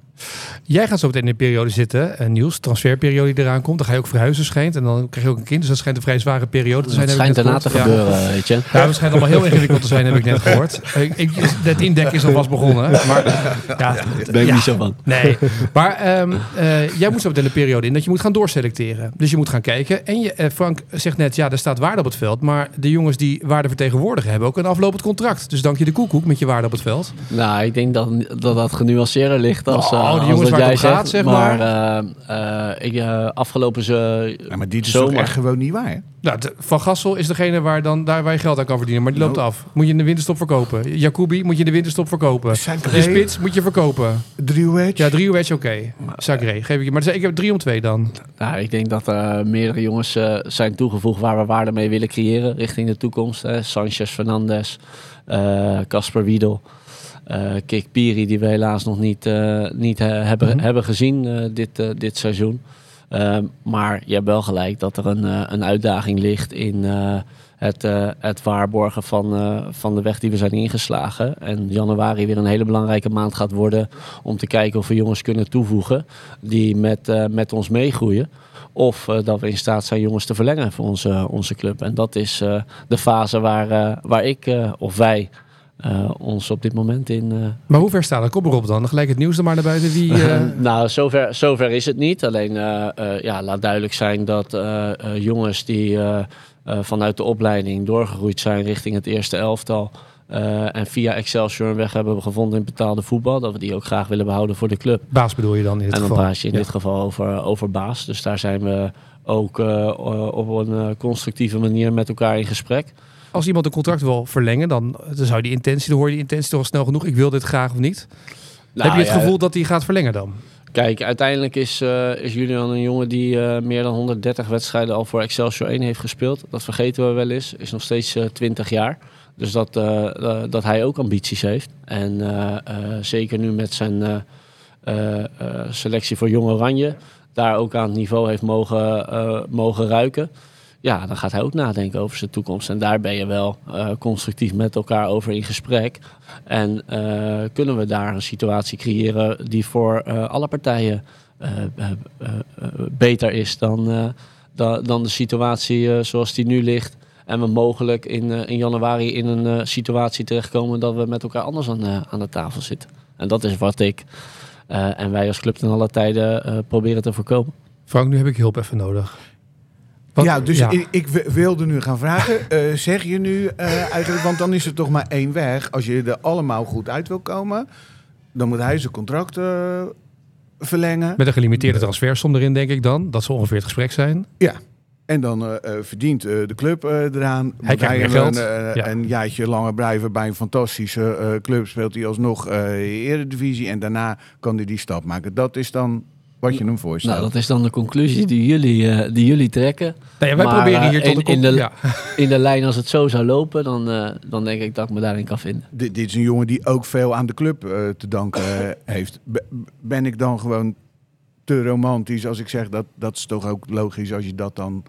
Jij gaat zo meteen in een periode zitten, eh, Niels, transferperiode die eraan komt. Dan ga je ook verhuizen schijnt. En dan krijg je ook een kind. Dus dat schijnt een vrij zware periode te zijn. Ik schijnt daarna te. Ja. gebeuren, weet je. Ja, het schijnt allemaal heel ingewikkeld te zijn, heb ik net gehoord. Ik, het indek is alvast begonnen. Maar ja, Daar ben ik ja. niet zo van. Nee, maar ehm, eh, jij moet zo meteen een periode in dat je moet gaan doorselecteren. Dus je moet gaan kijken. En je, eh, Frank zegt net, ja, er staat waarde op het veld. Maar de jongens die waarde vertegenwoordigen hebben ook een aflopend contract. Dus dank je de koekoek met je waarde op het veld. Nou, ik denk dat dat, dat genuanceerder ligt als, Oh, eh, die jongens waar het om gaat, zeg maar. eh, eh, ik, eh, afgelopen ze, Ja, maar dit is zomer. toch echt gewoon niet waar? hè? Nou, de- Van Gassel is degene waar, dan, daar waar je geld aan kan verdienen. Maar die loopt Nou. af. Moet je in de winterstop verkopen. Jacobi moet je in de winterstop verkopen. Sacré. De spits moet je verkopen. Driehoedge. Ja, drie uur is oké. Sacré, geef ik je. Maar ik heb drie om twee dan. Nou, ik denk dat er meerdere jongens zijn toegevoegd waar we waarde mee willen creëren richting de toekomst. Hè. Sanchez Fernandes, eh, Casper Wiedel, eh Kik Piri, die we helaas nog niet, eh, niet hebben, Mhm. hebben gezien eh, dit, dit seizoen. Ehm, maar je hebt wel gelijk dat er een, een uitdaging ligt in het, het waarborgen van, van de weg die we zijn ingeslagen. En januari weer een hele belangrijke maand gaat worden om te kijken of we jongens kunnen toevoegen die met, met ons meegroeien. Of dat we in staat zijn jongens te verlengen voor onze, onze club. En dat is de fase waar, waar ik of wij eh, ons op dit moment in, eh, Maar hoe ver staat dat? Kom erop dan. Gelijk het nieuws er maar naar buiten. Wie, eh, nou, zover, zover is het niet. Alleen ja, laat duidelijk zijn dat jongens die vanuit de opleiding doorgegroeid zijn richting het eerste elftal. en via Excelsior een weg hebben gevonden in betaalde voetbal. Dat we die ook graag willen behouden voor de club. baas bedoel je dan in dit en dan geval? praat je in Ja. dit geval over, over baas. Dus daar zijn we ook op een constructieve manier met elkaar in gesprek. Als iemand een contract wil verlengen, dan, dan zou die intentie, dan hoor je die intentie toch wel snel genoeg. Ik wil dit graag of niet. Nou Heb je het ja, gevoel dat hij gaat verlengen dan? Kijk, uiteindelijk is, eh, is Julian een jongen die eh, meer dan 130 wedstrijden al voor Excelsior 1 heeft gespeeld. Dat vergeten we wel eens. Is nog steeds eh 20 jaar. Dus dat, eh, eh, dat hij ook ambities heeft. En eh, eh, zeker nu met zijn eh, eh, eh, selectie voor Jong Oranje. Daar ook aan het niveau heeft mogen, eh, mogen ruiken. Ja, dan gaat hij ook nadenken over zijn toekomst. En daar ben je wel eh, constructief met elkaar over in gesprek. En eh, kunnen we daar een situatie creëren die voor eh, alle partijen beter is dan, dan, de situatie zoals die nu ligt. En we mogelijk in, in januari in een situatie terechtkomen dat we met elkaar anders aan, aan de tafel zitten. En dat is wat ik en wij als club ten alle tijden proberen te voorkomen. Frank, nu heb ik hulp even nodig. Wat- ja, dus Ik, ik wilde nu gaan vragen. eh, zeg je nu eh, eigenlijk, want dan is er toch maar één weg. Als je er allemaal goed uit wil komen, dan moet hij zijn contract eh, verlengen. Met een gelimiteerde transfersom erin, denk ik dan. Dat zal ongeveer het gesprek zijn. Ja. En dan verdient de club eraan. Hij krijgt meer een, geld. eh, Ja. een jaartje langer blijven bij een fantastische club. Speelt hij alsnog eredivisie. En daarna kan hij die stap maken. Dat is dan wat je hem voorstelt. Nou, dat is dan de conclusie die jullie, eh, die jullie trekken. Nou wij Maar, proberen hier eh, tot in- de, in de- ja. In de lijn als het zo zou lopen, dan, eh, dan denk ik dat ik me daarin kan vinden. Dit, dit is een jongen die ook veel aan de club eh, te danken heeft. Be- ben ik dan gewoon te romantisch als ik zeg dat dat is toch ook logisch als je dat dan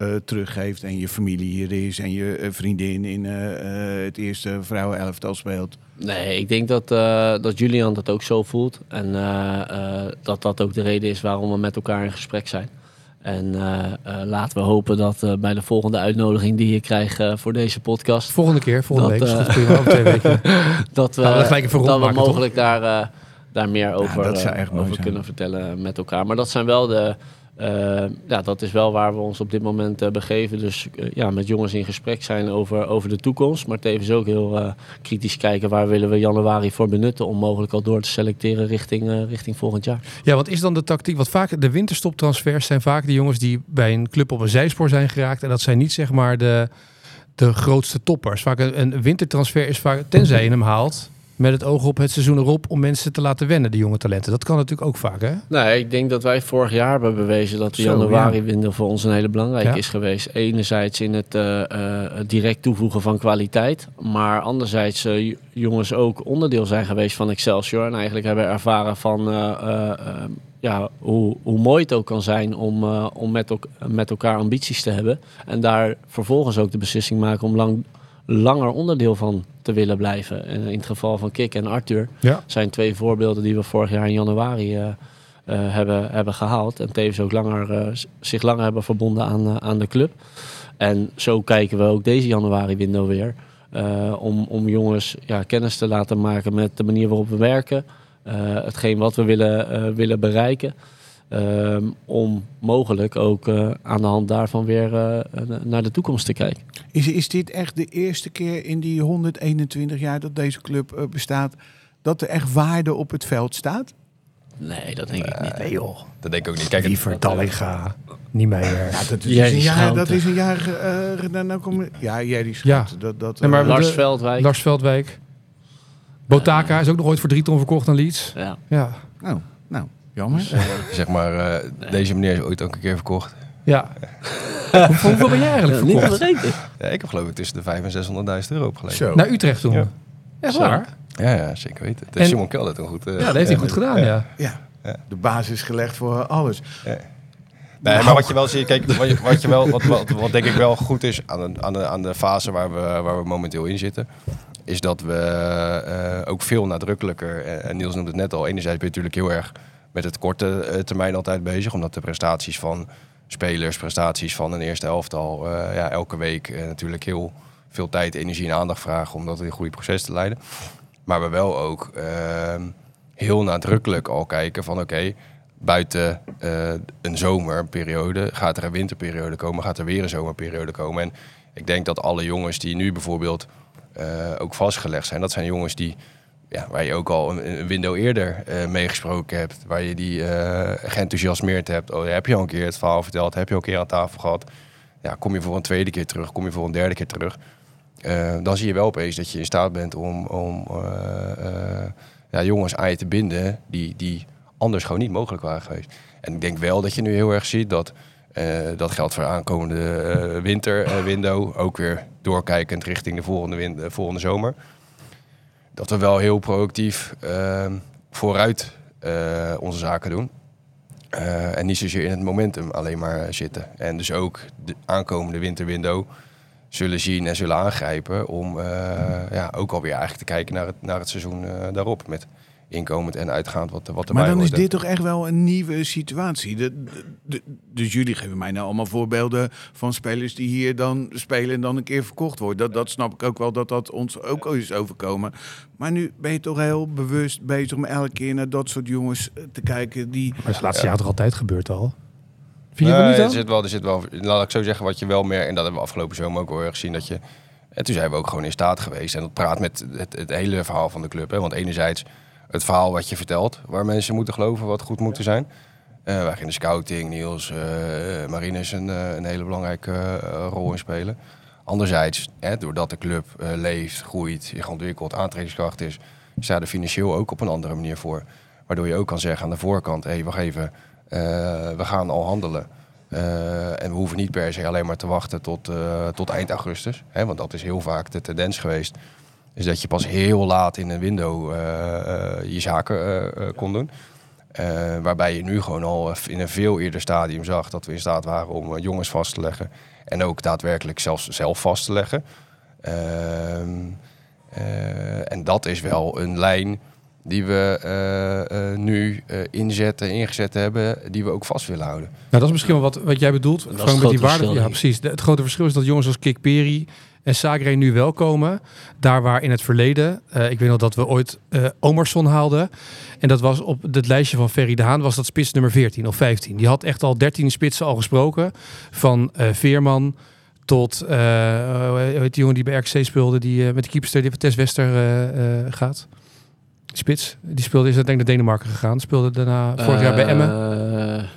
eh, teruggeeft en je familie hier is en je eh, vriendin in eh, eh, het eerste vrouwenelftal speelt. Nee, ik denk dat, eh, dat Julian dat ook zo voelt. En eh, eh, dat dat ook de reden is waarom we met elkaar in gesprek zijn. En eh, eh, laten we hopen dat eh, bij de volgende uitnodiging die je krijgt voor deze podcast... Volgende keer, volgende Dat, week. prima, twee weken. dat we, even dat we toch? mogelijk daar, eh, daar meer over, over kunnen vertellen met elkaar. Maar dat zijn wel de... eh, ja, dat is wel waar we ons op dit moment eh, begeven. Dus eh, ja, met jongens in gesprek zijn over, over de toekomst. Maar tevens ook heel kritisch kijken waar willen we januari voor benutten. Om mogelijk al door te selecteren richting, richting volgend jaar. Ja, wat is dan de tactiek? Want vaak de winterstoptransfers zijn vaak de jongens die bij een club op een zijspoor zijn geraakt. En dat zijn niet zeg maar de, de grootste toppers. Vaak een, een wintertransfer is vaak, tenzij je hem haalt, met het oog op het seizoen erop om mensen te laten wennen, de jonge talenten. Dat kan natuurlijk ook vaak, hè? Nee, ik denk dat wij vorig jaar hebben bewezen dat de Zo, januari-window voor ons een hele belangrijke Ja. is geweest. Enerzijds in het eh, eh, het direct toevoegen van kwaliteit. Maar anderzijds eh, jongens ook onderdeel zijn geweest van Excelsior. En eigenlijk hebben ervaren van ja, hoe, hoe mooi het ook kan zijn om, om met, ook, met elkaar ambities te hebben. En daar vervolgens ook de beslissing maken om lang, langer onderdeel van te willen blijven. En in het geval van Kik en Arthur Ja. zijn twee voorbeelden die we vorig jaar in januari eh, eh, hebben, hebben gehaald. En tevens ook langer, eh, zich langer hebben verbonden aan, aan de club. En zo kijken we ook deze januari-window weer. om, om jongens ja, kennis te laten maken met de manier waarop we werken. hetgeen wat we willen, willen bereiken. Ehm, om mogelijk ook eh, aan de hand daarvan weer eh, naar de toekomst te kijken. Is, is dit echt de eerste keer in die 121 jaar dat deze club eh, bestaat dat er echt waarde op het veld staat? Nee, dat denk ik niet. Nee joh. Dat denk ik ook niet. Kijk, Wiever, Dallinga, Niemeyer. Ja, dat is Jerry een jaar. Dat is een jaar. eh, nou, kom, ja, Jerry Schouten. Dat, dat, Nee, maar Lars de- Veldwijk. Lars Veldwijk. Botaka is ook nog ooit voor drie ton verkocht aan Leeds. Ja. Ja. nou, jammer. zeg maar, eh, deze meneer is ooit ook een keer verkocht. Ja. Hoe- Hoeveel ben jij eigenlijk Ja, verkocht? Ja, ik heb geloof ik tussen de 500 en 600.000 euro opgeleverd. Zo. Naar Utrecht toen? Ja. Echt waar? Ja, ja, zeker weten. Het En- is Simon Kelder toen goed. eh, Ja, dat heeft hij goed gedaan, ja. Ja, de basis gelegd voor alles. Nee, maar wat je wel ziet, kijk, wat, je, wat, je wel, wat, wat, wat denk ik wel goed is aan de, aan de, aan de fase waar we, waar we momenteel in zitten, is dat we eh, ook veel nadrukkelijker, eh, en Niels noemde het net al, enerzijds ben je natuurlijk heel erg met het korte eh, termijn altijd bezig, omdat de prestaties van spelers, prestaties van een eerste elftal, eh, ja, elke week eh, natuurlijk heel veel tijd, energie en aandacht vragen om dat in een goede proces te leiden. Maar we wel ook ehm, heel nadrukkelijk al kijken van oké, buiten een zomerperiode gaat er een winterperiode komen, gaat er weer een zomerperiode komen. En ik denk dat alle jongens die nu bijvoorbeeld ook vastgelegd zijn, dat zijn jongens die, ja, waar je ook al een, window eerder eh meegesproken hebt, waar je die eh, geenthousiasmeerd hebt. Oh, heb je al een keer het verhaal verteld, heb je al een keer aan tafel gehad. Ja, kom je voor een tweede keer terug, kom je voor een derde keer terug. Eh, dan zie je wel opeens dat je in staat bent om, om ja, jongens aan je te binden die, die anders gewoon niet mogelijk waren geweest. En ik denk wel dat je nu heel erg ziet dat dat geldt voor de aankomende winterwindow, ook weer doorkijkend richting de volgende, volgende zomer. Dat we wel heel proactief eh, vooruit eh, onze zaken doen. Eh, en niet zozeer in het momentum alleen maar zitten. En dus ook de aankomende winterwindow zullen zien en zullen aangrijpen om eh, ja, ook alweer eigenlijk te kijken naar het, naar het seizoen daarop. Met inkomend en uitgaand wat, wat erbij Maar dan is dit toch echt wel een nieuwe situatie. De, de- de- dus jullie geven mij nou allemaal voorbeelden van spelers die hier dan spelen en dan een keer verkocht worden. Dat, dat snap ik ook wel dat dat ons ook al is overkomen. Maar nu ben je toch heel bewust bezig om elke keer naar dat soort jongens eh, te kijken die... Maar dat is de laatste jaar toch altijd gebeurd al? Vind je Nee, dat niet er zit wel, er zit wel, laat ik zo zeggen, wat je wel meer, en dat hebben we afgelopen zomer ook erg gezien, dat je, en toen zijn we ook gewoon in staat geweest. En dat praat met het, het hele verhaal van de club. Hè? Want enerzijds het verhaal wat je vertelt, waar mensen moeten geloven, wat goed moeten zijn. Eh, waar in de scouting Niels, eh Marinus een, eh, een hele belangrijke eh, rol in spelen. Anderzijds, hè, doordat de club eh, leeft, groeit, zich ontwikkelt, aantrekkingskracht is, sta er financieel ook op een andere manier voor. Waardoor je ook kan zeggen aan de voorkant, hé, hey, wacht even, eh, we gaan al handelen. Eh, en we hoeven niet per se alleen maar te wachten tot, eh, tot eind augustus. Hè, want dat is heel vaak de tendens geweest. Is dat je pas heel laat in een window eh, eh, je zaken eh, kon doen. Eh, waarbij je nu gewoon al in een veel eerder stadium zag dat we in staat waren om jongens vast te leggen. En ook daadwerkelijk zelfs zelf vast te leggen. Ehm, eh, en dat is wel een lijn die we eh, eh, nu eh, inzetten, ingezet hebben, die we ook vast willen houden. Nou, dat is misschien wel wat, wat jij bedoelt. is het Gewoon met die grote waarde. verschil, Ja, precies. De- het grote verschil is dat jongens als Kik Peri en Sagre nu wel komen. Daar waar in het verleden, eh, ik weet nog dat we ooit eh Omerson haalden. En dat was op het lijstje van Ferry de Haan, was dat spits nummer 14 of 15. Die had echt al 13 spitsen al gesproken. Van eh, Veerman tot, die jongen die bij RKC speelde, die met de keeperster die van Tess Wester gaat. Spits, die speelde, is uiteindelijk naar Denemarken gegaan. Speelde daarna vorig jaar bij Emmen.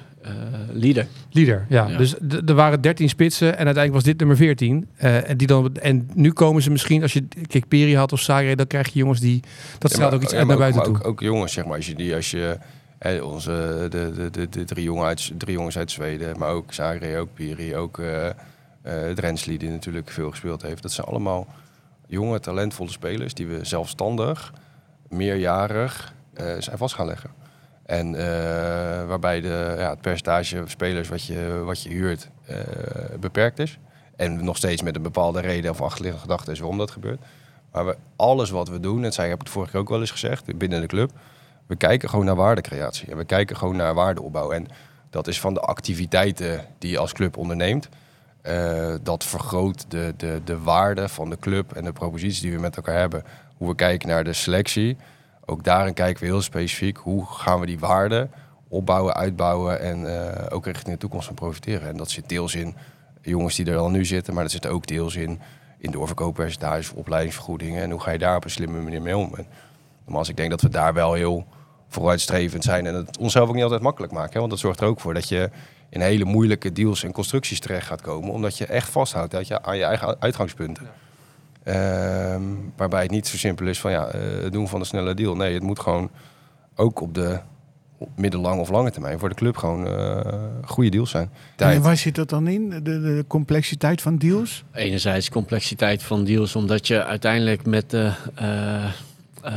Lieder. Leader, ja. Ja. Dus er waren 13 spitsen en uiteindelijk was dit nummer 14. Eh, en, die dan, en nu komen ze misschien, als je Kikperi had of Sagre, dan krijg je jongens die... Dat Ja, maar- ook iets ja, uit naar buiten toe. Ook, ook jongens, zeg maar, als je die, als je onze de, de, de, de drie, jongen uit, drie jongens uit Zweden, maar ook Sagre, ook Piri, ook eh eh, Drensli, die natuurlijk veel gespeeld heeft. Dat zijn allemaal jonge, talentvolle spelers die we zelfstandig, meerjarig eh, zijn vast gaan leggen. En eh, waarbij de, ja, het percentage spelers wat je, wat je huurt eh, beperkt is. En nog steeds met een bepaalde reden of achterliggende gedachte is waarom dat gebeurt. Maar we, alles wat we doen, en zij heb het vorige keer ook wel eens gezegd, binnen de club. We kijken gewoon naar waardecreatie. En we kijken gewoon naar waardeopbouw. En dat is van de activiteiten die je als club onderneemt. Eh, dat vergroot de, de, de waarde van de club en de proposities die we met elkaar hebben. Hoe we kijken naar de selectie. Ook daarin kijken we heel specifiek hoe gaan we die waarde opbouwen, uitbouwen en eh, ook richting de toekomst van profiteren. En dat zit deels in jongens die er al nu zitten, maar dat zit ook deels in, in doorverkooppercentages, opleidingsvergoedingen. En hoe ga je daar op een slimme manier mee om? En nogmaals, ik denk dat we daar wel heel vooruitstrevend zijn en het onszelf ook niet altijd makkelijk maken. Want dat zorgt er ook voor dat je in hele moeilijke deals en constructies terecht gaat komen, omdat je echt vasthoudt dat je, aan je eigen uitgangspunten. Waarbij het niet zo simpel is van ja, eh, het doen van een snelle deal. Nee, het moet gewoon ook op de op middellange of lange termijn voor de club gewoon eh, goede deals zijn. En waar zit dat dan in? De, de complexiteit van deals? Enerzijds complexiteit van deals, omdat je uiteindelijk met de eh, eh, eh,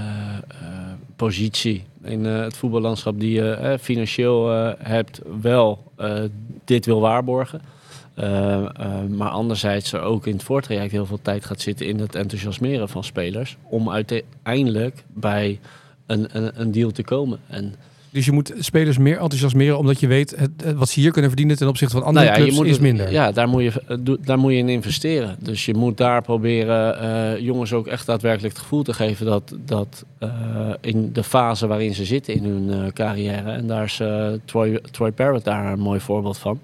positie in het voetballandschap die je financieel eh, hebt, wel eh, dit wil waarborgen. Eh, eh, maar anderzijds er ook in het voortraject heel veel tijd gaat zitten in het enthousiasmeren van spelers. Om uiteindelijk bij een, een, een deal te komen. En Dus je moet spelers meer enthousiasmeren, omdat je weet het, wat ze hier kunnen verdienen ten opzichte van andere Nou ja, clubs moet is minder. Ja, daar moet, je, daar moet je in investeren. Dus je moet daar proberen eh, jongens ook echt daadwerkelijk het gevoel te geven dat, dat in de fase waarin ze zitten in hun carrière. En daar is Troy, Troy Parrott daar een mooi voorbeeld van.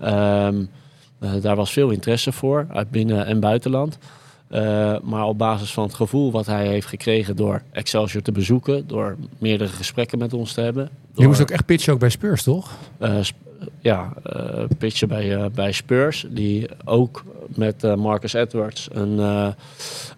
Ehm, eh, daar was veel interesse voor, uit binnen- en buitenland. Eh, maar op basis van het gevoel wat hij heeft gekregen door Excelsior te bezoeken, door meerdere gesprekken met ons te hebben. Je moest ook echt pitchen ook bij Spurs, toch? eh, sp- ja, eh pitchen bij, eh, bij Spurs. Die ook met eh, Marcus Edwards een, eh,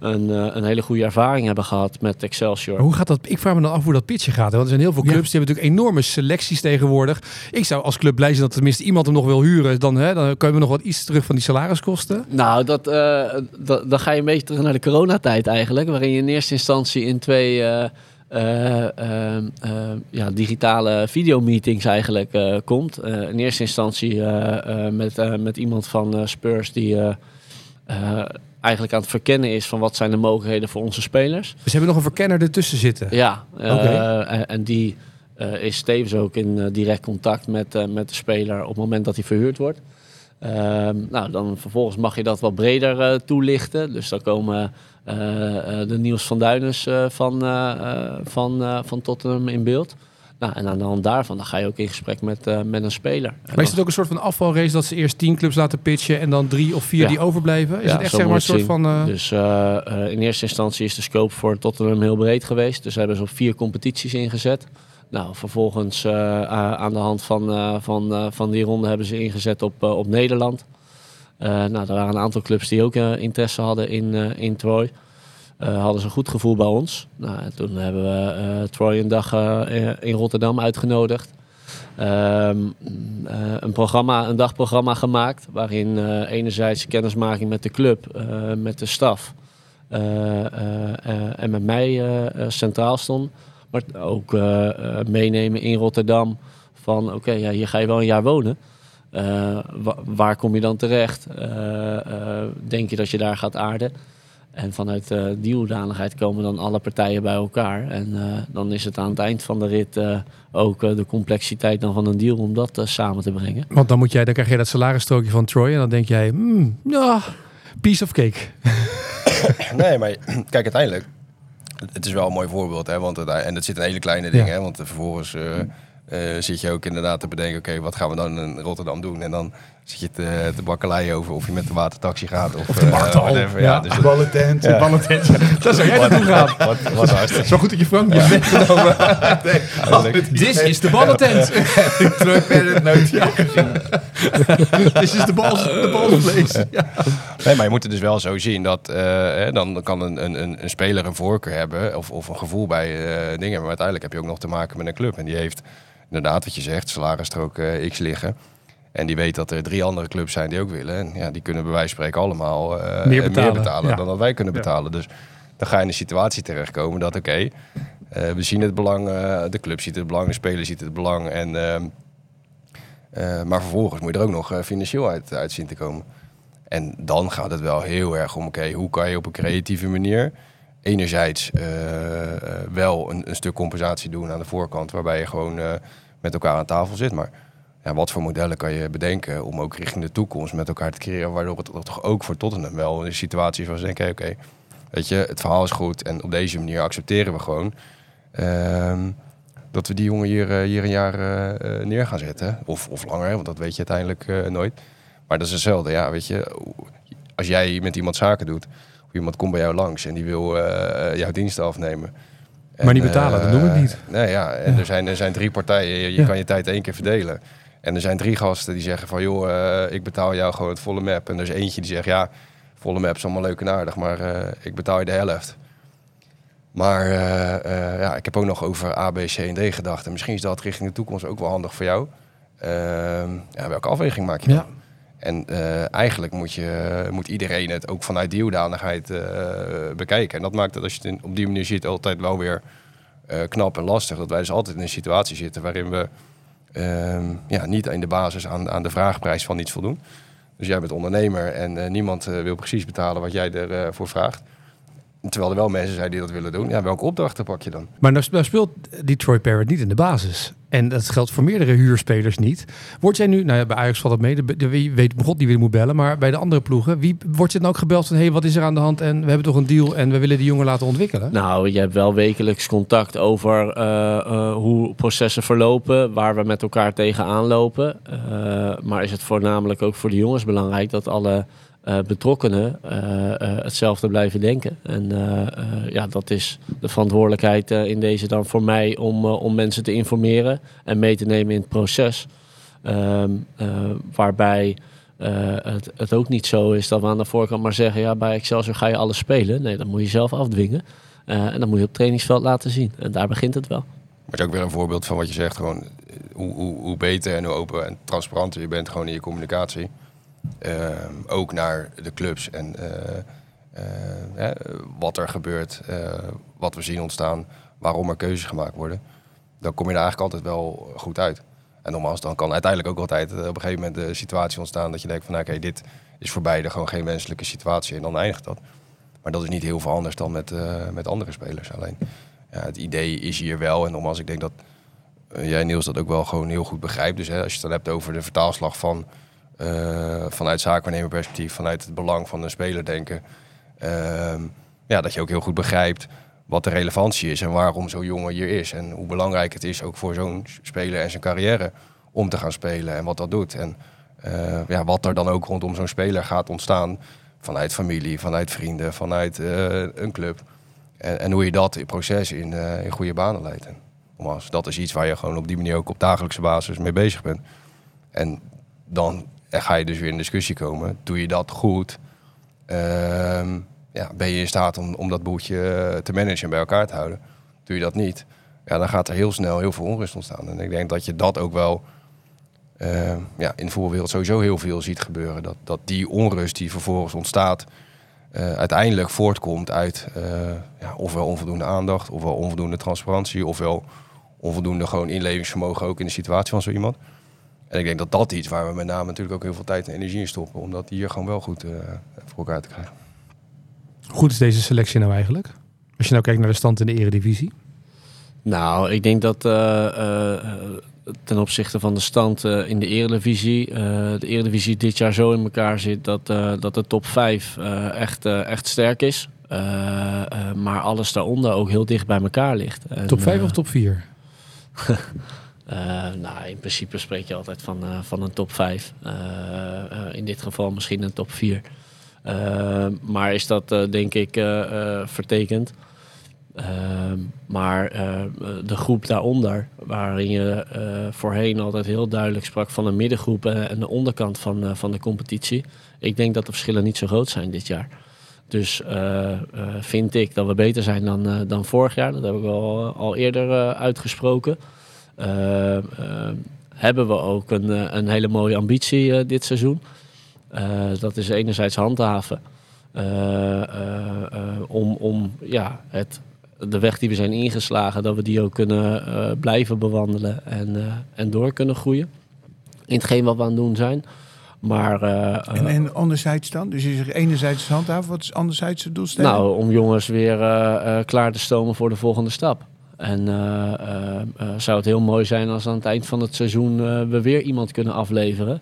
een, een hele goede ervaring hebben gehad met Excelsior. Maar hoe gaat dat? Ik vraag me dan af hoe dat pitchen gaat. hè? Want er zijn heel veel Ja. clubs die hebben natuurlijk enorme selecties tegenwoordig. Ik zou als club blij zijn dat tenminste iemand hem nog wil huren. Dan, hè, dan kunnen we nog wat iets terug van die salariskosten. Nou, dat, eh, dat, dan ga je een beetje terug naar de coronatijd eigenlijk. Waarin je in eerste instantie in twee ja, digitale videomeetings eigenlijk eh, komt. Eh, in eerste instantie eh, eh, met, eh, met iemand van eh, Spurs die eh, eh, eigenlijk aan het verkennen is van wat zijn de mogelijkheden voor onze spelers. Dus hebben nog een verkenner ertussen zitten. Ja, eh, Oké. en, en die eh, is tevens ook in eh, direct contact met, eh, met de speler op het moment dat hij verhuurd wordt. Ehm, nou, dan vervolgens mag je dat wat breder eh, toelichten. Dus dan komen eh, eh, de Niels van Duinens eh, van, eh, eh, van, eh, van Tottenham in beeld. Nou, en aan de hand daarvan dan ga je ook in gesprek met, eh, met een speler. Maar is het ook een soort van afvalrace dat ze eerst tien clubs laten pitchen en dan drie of vier Ja. die overblijven? Is Ja, het echt zeg maar een soort van... eh, Dus eh, eh, in eerste instantie is de scope voor Tottenham heel breed geweest. Dus hebben ze op vier competities ingezet. Nou, vervolgens eh, aan de hand van, eh, van, eh, van die ronde hebben ze ingezet op, eh, op Nederland. Eh, nou, er waren een aantal clubs die ook eh, interesse hadden in, eh, in Troy. Hadden ze een goed gevoel bij ons. Nou, en toen hebben we Troy een dag in Rotterdam uitgenodigd. Ehm, eh, een, programma, een dagprogramma gemaakt waarin enerzijds kennismaking met de club, met de staf en met mij centraal stond. Maar ook meenemen in Rotterdam van oké, ja, hier ga je wel een jaar wonen. Eh, wa- waar kom je dan terecht? Eh, eh, denk je dat je daar gaat aarden? En vanuit eh, die hoedanigheid komen dan alle partijen bij elkaar. En eh, dan is het aan het eind van de rit eh, ook de complexiteit dan van een deal om dat samen te brengen. Want dan, moet jij, dan krijg je dat salarisstrookje van Troy en dan denk jij, ja, piece of cake. Nee, maar kijk, uiteindelijk, het is wel een mooi voorbeeld, hè, want het, en het zit in hele kleine dingen, Ja. hè, want vervolgens eh, eh, zit je ook inderdaad te bedenken, oké, wat gaan we dan in Rotterdam doen? En dan zit je te, te bakkeleien over of je met de watertaxi gaat of, de eh. Ja. Ja, dus dat, Ballentent, Ja. ballentent. Daar zou jij naartoe gaan. wat, wat hartstikke Zo goed dat je Frank je meegenomen. This is de ballentent. Troy Parrott nooit gezien. This is de. Ja. Nee, maar je moet het dus wel zo zien dat eh, hè, dan kan een, een, een, een speler een voorkeur hebben of, of een gevoel bij eh, dingen. Maar uiteindelijk heb je ook nog te maken met een club. En die heeft inderdaad wat je zegt, salarisstrook eh, X liggen. En die weet dat er drie andere clubs zijn die ook willen. En ja, die kunnen bij wijze van spreken allemaal eh, Meer betalen, ja. dan dat wij kunnen betalen. Dus dan ga je in een situatie terechtkomen dat oké, eh, we zien het belang, eh, de club ziet het belang, de speler ziet het belang. En, eh, maar vervolgens moet je er ook nog eh, financieel uit, uit zien te komen. En dan gaat het wel heel erg om, oké, hoe kan je op een creatieve manier enerzijds eh, eh, wel een, een stuk compensatie doen aan de voorkant, waarbij je gewoon eh, met elkaar aan tafel zit. Maar ja, wat voor modellen kan je bedenken om ook richting de toekomst met elkaar te creëren, waardoor het toch ook voor Tottenham wel een situatie is waar ze denken, oké, weet je, het verhaal is goed en op deze manier accepteren we gewoon ehm, dat we die jongen hier, hier een jaar neer gaan zetten. Of, of langer, want dat weet je uiteindelijk nooit. Maar dat is hetzelfde, ja, weet je. Als jij met iemand zaken doet, iemand komt bij jou langs en die wil eh, jouw diensten afnemen. Maar niet betalen, dat noem ik eh, niet. Nee, ja, en Er, zijn, er zijn drie partijen, je, je Ja. kan je tijd één keer verdelen. En er zijn drie gasten die zeggen van, joh, eh, ik betaal jou gewoon het volle map. En er is eentje die zegt, ja, volle map is allemaal leuk en aardig, maar eh, ik betaal je de helft. Maar eh, eh, ja, ik heb ook nog over A, B, C en D gedacht. En misschien is dat richting de toekomst ook wel handig voor jou. Ehm, ja, welke afweging maak je dan? Ja. En eh, eigenlijk moet, je, moet iedereen het ook vanuit die hoedanigheid eh, bekijken. En dat maakt het, als je het op die manier ziet, altijd wel weer eh, knap en lastig. Dat wij dus altijd in een situatie zitten waarin we ehm, ja, niet in de basis aan, aan de vraagprijs van iets voldoen. Dus jij bent ondernemer en niemand wil precies betalen wat jij ervoor voor vraagt. Terwijl er wel mensen zijn die dat willen doen. Ja, welke opdrachten pak je dan? Maar nou, nou speelt die Troy Parrott niet in de basis. En dat geldt voor meerdere huurspelers niet. Word jij nu, nou ja, bij Ajax valt dat mee, de, de, wie weet begot die weer moet bellen, maar bij de andere ploegen, wie wordt je dan ook gebeld van, hé, hey, wat is er aan de hand en we hebben toch een deal en we willen die jongen laten ontwikkelen? Nou, je hebt wel wekelijks contact over eh, eh, hoe processen verlopen, waar we met elkaar tegenaan lopen. Eh, maar is het voornamelijk ook voor de jongens belangrijk dat alle eh, betrokkenen eh, eh, hetzelfde blijven denken. En ja, dat is de verantwoordelijkheid in deze dan voor mij om, om mensen te informeren en mee te nemen in het proces. Ehm, eh, waarbij het, het ook niet zo is dat we aan de voorkant maar zeggen: ja, bij Excelsior ga je alles spelen. Nee, dat moet je zelf afdwingen. En dat moet je op trainingsveld laten zien. En daar begint het wel. Maar het is ook weer een voorbeeld van wat je zegt. Gewoon, hoe, hoe, hoe beter en hoe open en transparanter je bent gewoon in je communicatie. Ehm, ook naar de clubs en eh, eh, wat er gebeurt, eh, wat we zien ontstaan, waarom er keuzes gemaakt worden. Dan kom je er eigenlijk altijd wel goed uit. En nogmaals, dan kan uiteindelijk ook altijd op een gegeven moment de situatie ontstaan dat je denkt van, nou, oké, dit is voor beide gewoon geen wenselijke situatie en dan eindigt dat. Maar dat is niet heel veel anders dan met, met andere spelers. Alleen ja, het idee is hier wel. En nogmaals, ik denk dat jij Niels dat ook wel gewoon heel goed begrijpt. Dus hè, als je het dan hebt over de vertaalslag van eh, vanuit zaakwaarnemerperspectief, vanuit het belang van een speler denken. ehm, ja, dat je ook heel goed begrijpt wat de relevantie is en waarom zo'n jongen hier is. En hoe belangrijk het is ook voor zo'n speler en zijn carrière om te gaan spelen en wat dat doet. En eh, ja, wat er dan ook rondom zo'n speler gaat ontstaan vanuit familie, vanuit vrienden, vanuit eh, een club. En, en hoe je dat in proces in, in goede banen leidt. En dat is iets waar je gewoon op die manier ook op dagelijkse basis mee bezig bent. En dan ga je dus weer in discussie komen. Doe je dat goed? Ehm, ja, ben je in staat om, om dat boeltje te managen en bij elkaar te houden? Doe je dat niet? Ja, dan gaat er heel snel heel veel onrust ontstaan. En ik denk dat je dat ook wel eh, ja, in de voetbalwereld sowieso heel veel ziet gebeuren. Dat, dat die onrust die vervolgens ontstaat, eh, uiteindelijk voortkomt uit eh, ja, ofwel onvoldoende aandacht, ofwel onvoldoende transparantie, ofwel onvoldoende gewoon inlevingsvermogen ook in de situatie van zo iemand. En ik denk dat dat iets waar we met name natuurlijk ook heel veel tijd en energie in stoppen, om dat hier gewoon wel goed voor elkaar te krijgen. Hoe goed is deze selectie nou eigenlijk? Als je nou kijkt naar de stand in de eredivisie. Nou, ik denk dat ten opzichte van de stand uh, in de Eredivisie. Uh, de Eredivisie dit jaar zo in elkaar zit dat, uh, dat de top 5 echt, echt sterk is. maar alles daaronder ook heel dicht bij elkaar ligt. En, top 5 of top 4? nou, in principe spreek je altijd van, van een top 5. in dit geval misschien een top 4. maar is dat denk ik vertekend? Maar eh, de groep daaronder, waarin je voorheen altijd heel duidelijk sprak van een middengroep en de onderkant van, van de competitie. Ik denk dat de verschillen niet zo groot zijn dit jaar. Dus vind ik dat we beter zijn dan, dan vorig jaar. Dat heb ik al, al eerder uitgesproken. Ehm, ehm, hebben we ook een, een hele mooie ambitie dit seizoen. dat is enerzijds handhaven. om, om ja, het de weg die we zijn ingeslagen, dat we die ook kunnen uh, blijven bewandelen en, uh, en door kunnen groeien. In hetgeen wat we aan het doen zijn. Maar, uh, en, en anderzijds dan? Dus je zegt enerzijds handhaven, wat is anderzijds de doelstelling? Nou, om jongens weer klaar te stomen voor de volgende stap. En zou het heel mooi zijn als aan het eind van het seizoen we weer iemand kunnen afleveren.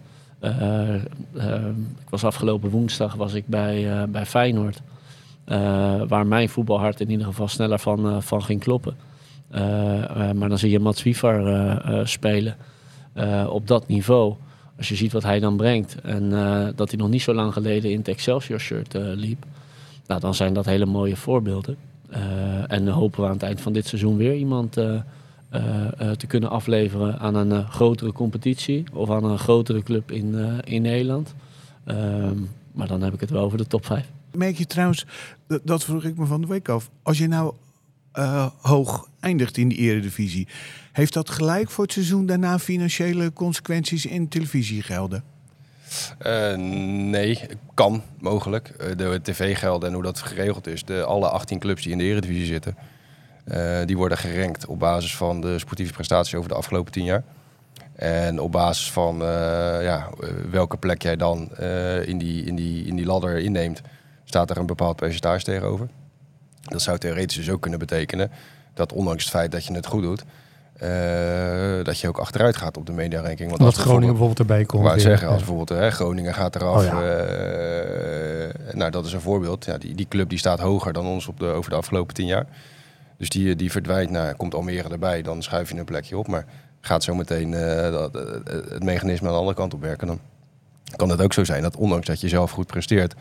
ik was afgelopen woensdag was ik bij, bij Feyenoord. Waar mijn voetbalhart in ieder geval sneller van, van ging kloppen. Maar dan zie je Mats Wiever spelen op dat niveau. Als je ziet wat hij dan brengt. En dat hij nog niet zo lang geleden in het Excelsior shirt liep. Nou, dan zijn dat hele mooie voorbeelden. En dan hopen we aan het eind van dit seizoen weer iemand te kunnen afleveren aan een grotere competitie. Of aan een grotere club in, in Nederland. Ehm, maar dan heb ik het wel over de top 5. Merk je trouwens, dat, vroeg ik me van de week af. Als je nou hoog eindigt in de eredivisie, heeft dat gelijk voor het seizoen daarna financiële consequenties in televisiegelden? Uh, nee, kan mogelijk. Uh, de tv-gelden en hoe dat geregeld is. De, alle 18 clubs die in de Eredivisie zitten, uh, die worden gerankt op basis van de sportieve prestaties over de afgelopen 10 jaar. En op basis van ja, welke plek jij dan in, die, in, die, in die ladder inneemt, staat er een bepaald percentage tegenover. Dat zou theoretisch dus ook kunnen betekenen dat ondanks het feit dat je het goed doet, uh, dat je ook achteruit gaat op de mediaranking. Want Groningen bijvoorbeeld erbij komt. Wou zeggen, als bijvoorbeeld hè, Groningen gaat eraf. Oh, ja. uh, nou, dat is een voorbeeld. Ja, die, die club die staat hoger dan ons op de, over de afgelopen tien jaar. Dus die, die verdwijnt, nou, komt Almere erbij, dan schuif je een plekje op. Maar gaat zo meteen uh, het mechanisme aan de andere kant op werken, dan kan het ook zo zijn dat ondanks dat je zelf goed presteert,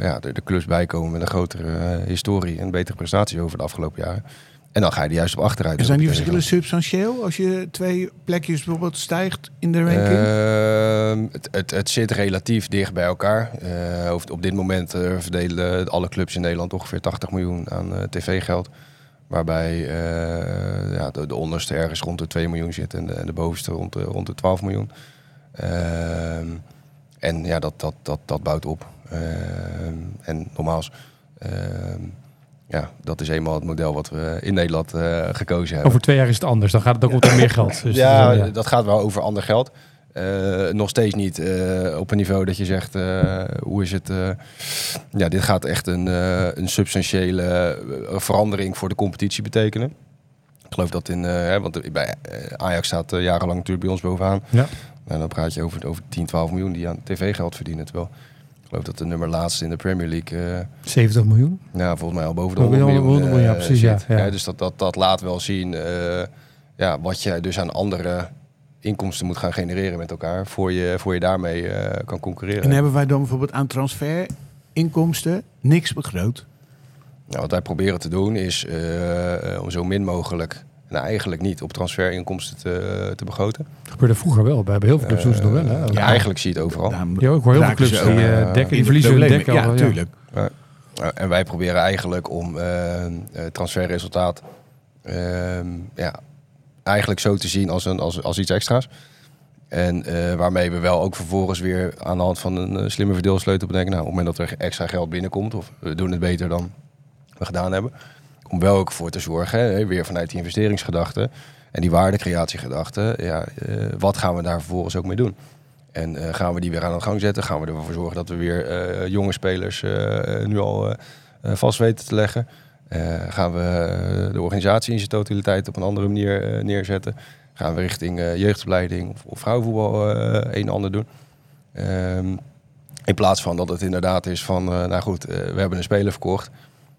ja, de, de klus bijkomen met een grotere historie en betere prestaties over de afgelopen jaren. En dan ga je er juist op achteruit. En zijn die verschillen substantieel als je twee plekjes bijvoorbeeld stijgt in de ranking? Uh, het, het, het, zit relatief dicht bij elkaar. op dit moment verdelen alle clubs in Nederland ongeveer 80 miljoen aan tv-geld. Waarbij ja, de, de, onderste ergens rond de 2 miljoen zit en de, en de bovenste rond de, rond de 12 miljoen. Ehm, en ja, dat, dat, dat, dat bouwt op. Ehm, en nogmaals, ehm, ja, dat is eenmaal het model wat we in Nederland uh, gekozen hebben. Over twee jaar is het anders, dan gaat het ook om meer geld. Dus ja, ja, dat gaat wel over ander geld. Uh, nog steeds niet uh, op een niveau dat je zegt, hoe is het? ja, dit gaat echt een, een substantiële verandering voor de competitie betekenen. Ik geloof dat in, hè, want bij Ajax staat jarenlang natuurlijk bij ons bovenaan. Ja. En dan praat je over, over 10, 12 miljoen die aan tv-geld verdienen. Terwijl ik geloof dat de nummer laatste in de Premier League... Uh, 70 miljoen? Ja, volgens mij al boven de 100 miljoen. 100 miljoen, ja, precies. Ja, ja. dus dat, dat, dat laat wel zien uh, ja, wat je dus aan andere inkomsten moet gaan genereren met elkaar... voor je, voor je daarmee uh, kan concurreren. En hebben wij dan bijvoorbeeld aan transferinkomsten niks begroot? Nou, wat wij proberen te doen is om zo min mogelijk En eigenlijk niet op transferinkomsten te, te begroten. Dat gebeurde vroeger wel. Bij heel veel clubs doen ze nog wel. Hè? Ja, eigenlijk zie je het overal. Daarom Ja, ik hoor heel veel clubs die eh, eh, dekken, die verliezen hun dekken. Ja, al, tuurlijk. Uh, en wij proberen eigenlijk om eh, eh, transferresultaat ehm, ja, eigenlijk zo te zien als, een, als, als iets extra's. En eh, waarmee we wel ook vervolgens weer aan de hand van een eh, slimme verdeelsleutel bedenken... Nou, op het moment dat er extra geld binnenkomt, of we doen het beter dan we gedaan hebben... om wel ook voor te zorgen, hè, weer vanuit die investeringsgedachte en die waardecreatiegedachte... Ja, eh, wat gaan we daar vervolgens ook mee doen? En eh, gaan we die weer aan de gang zetten? Gaan we ervoor zorgen dat we weer eh, jonge spelers nu al vast weten te leggen? Gaan we de organisatie in zijn totaliteit op een andere manier neerzetten? Gaan we richting jeugdopleiding of, of vrouwenvoetbal een en ander doen? Ehm, in plaats van dat het inderdaad is van, nou goed, we hebben een speler verkocht.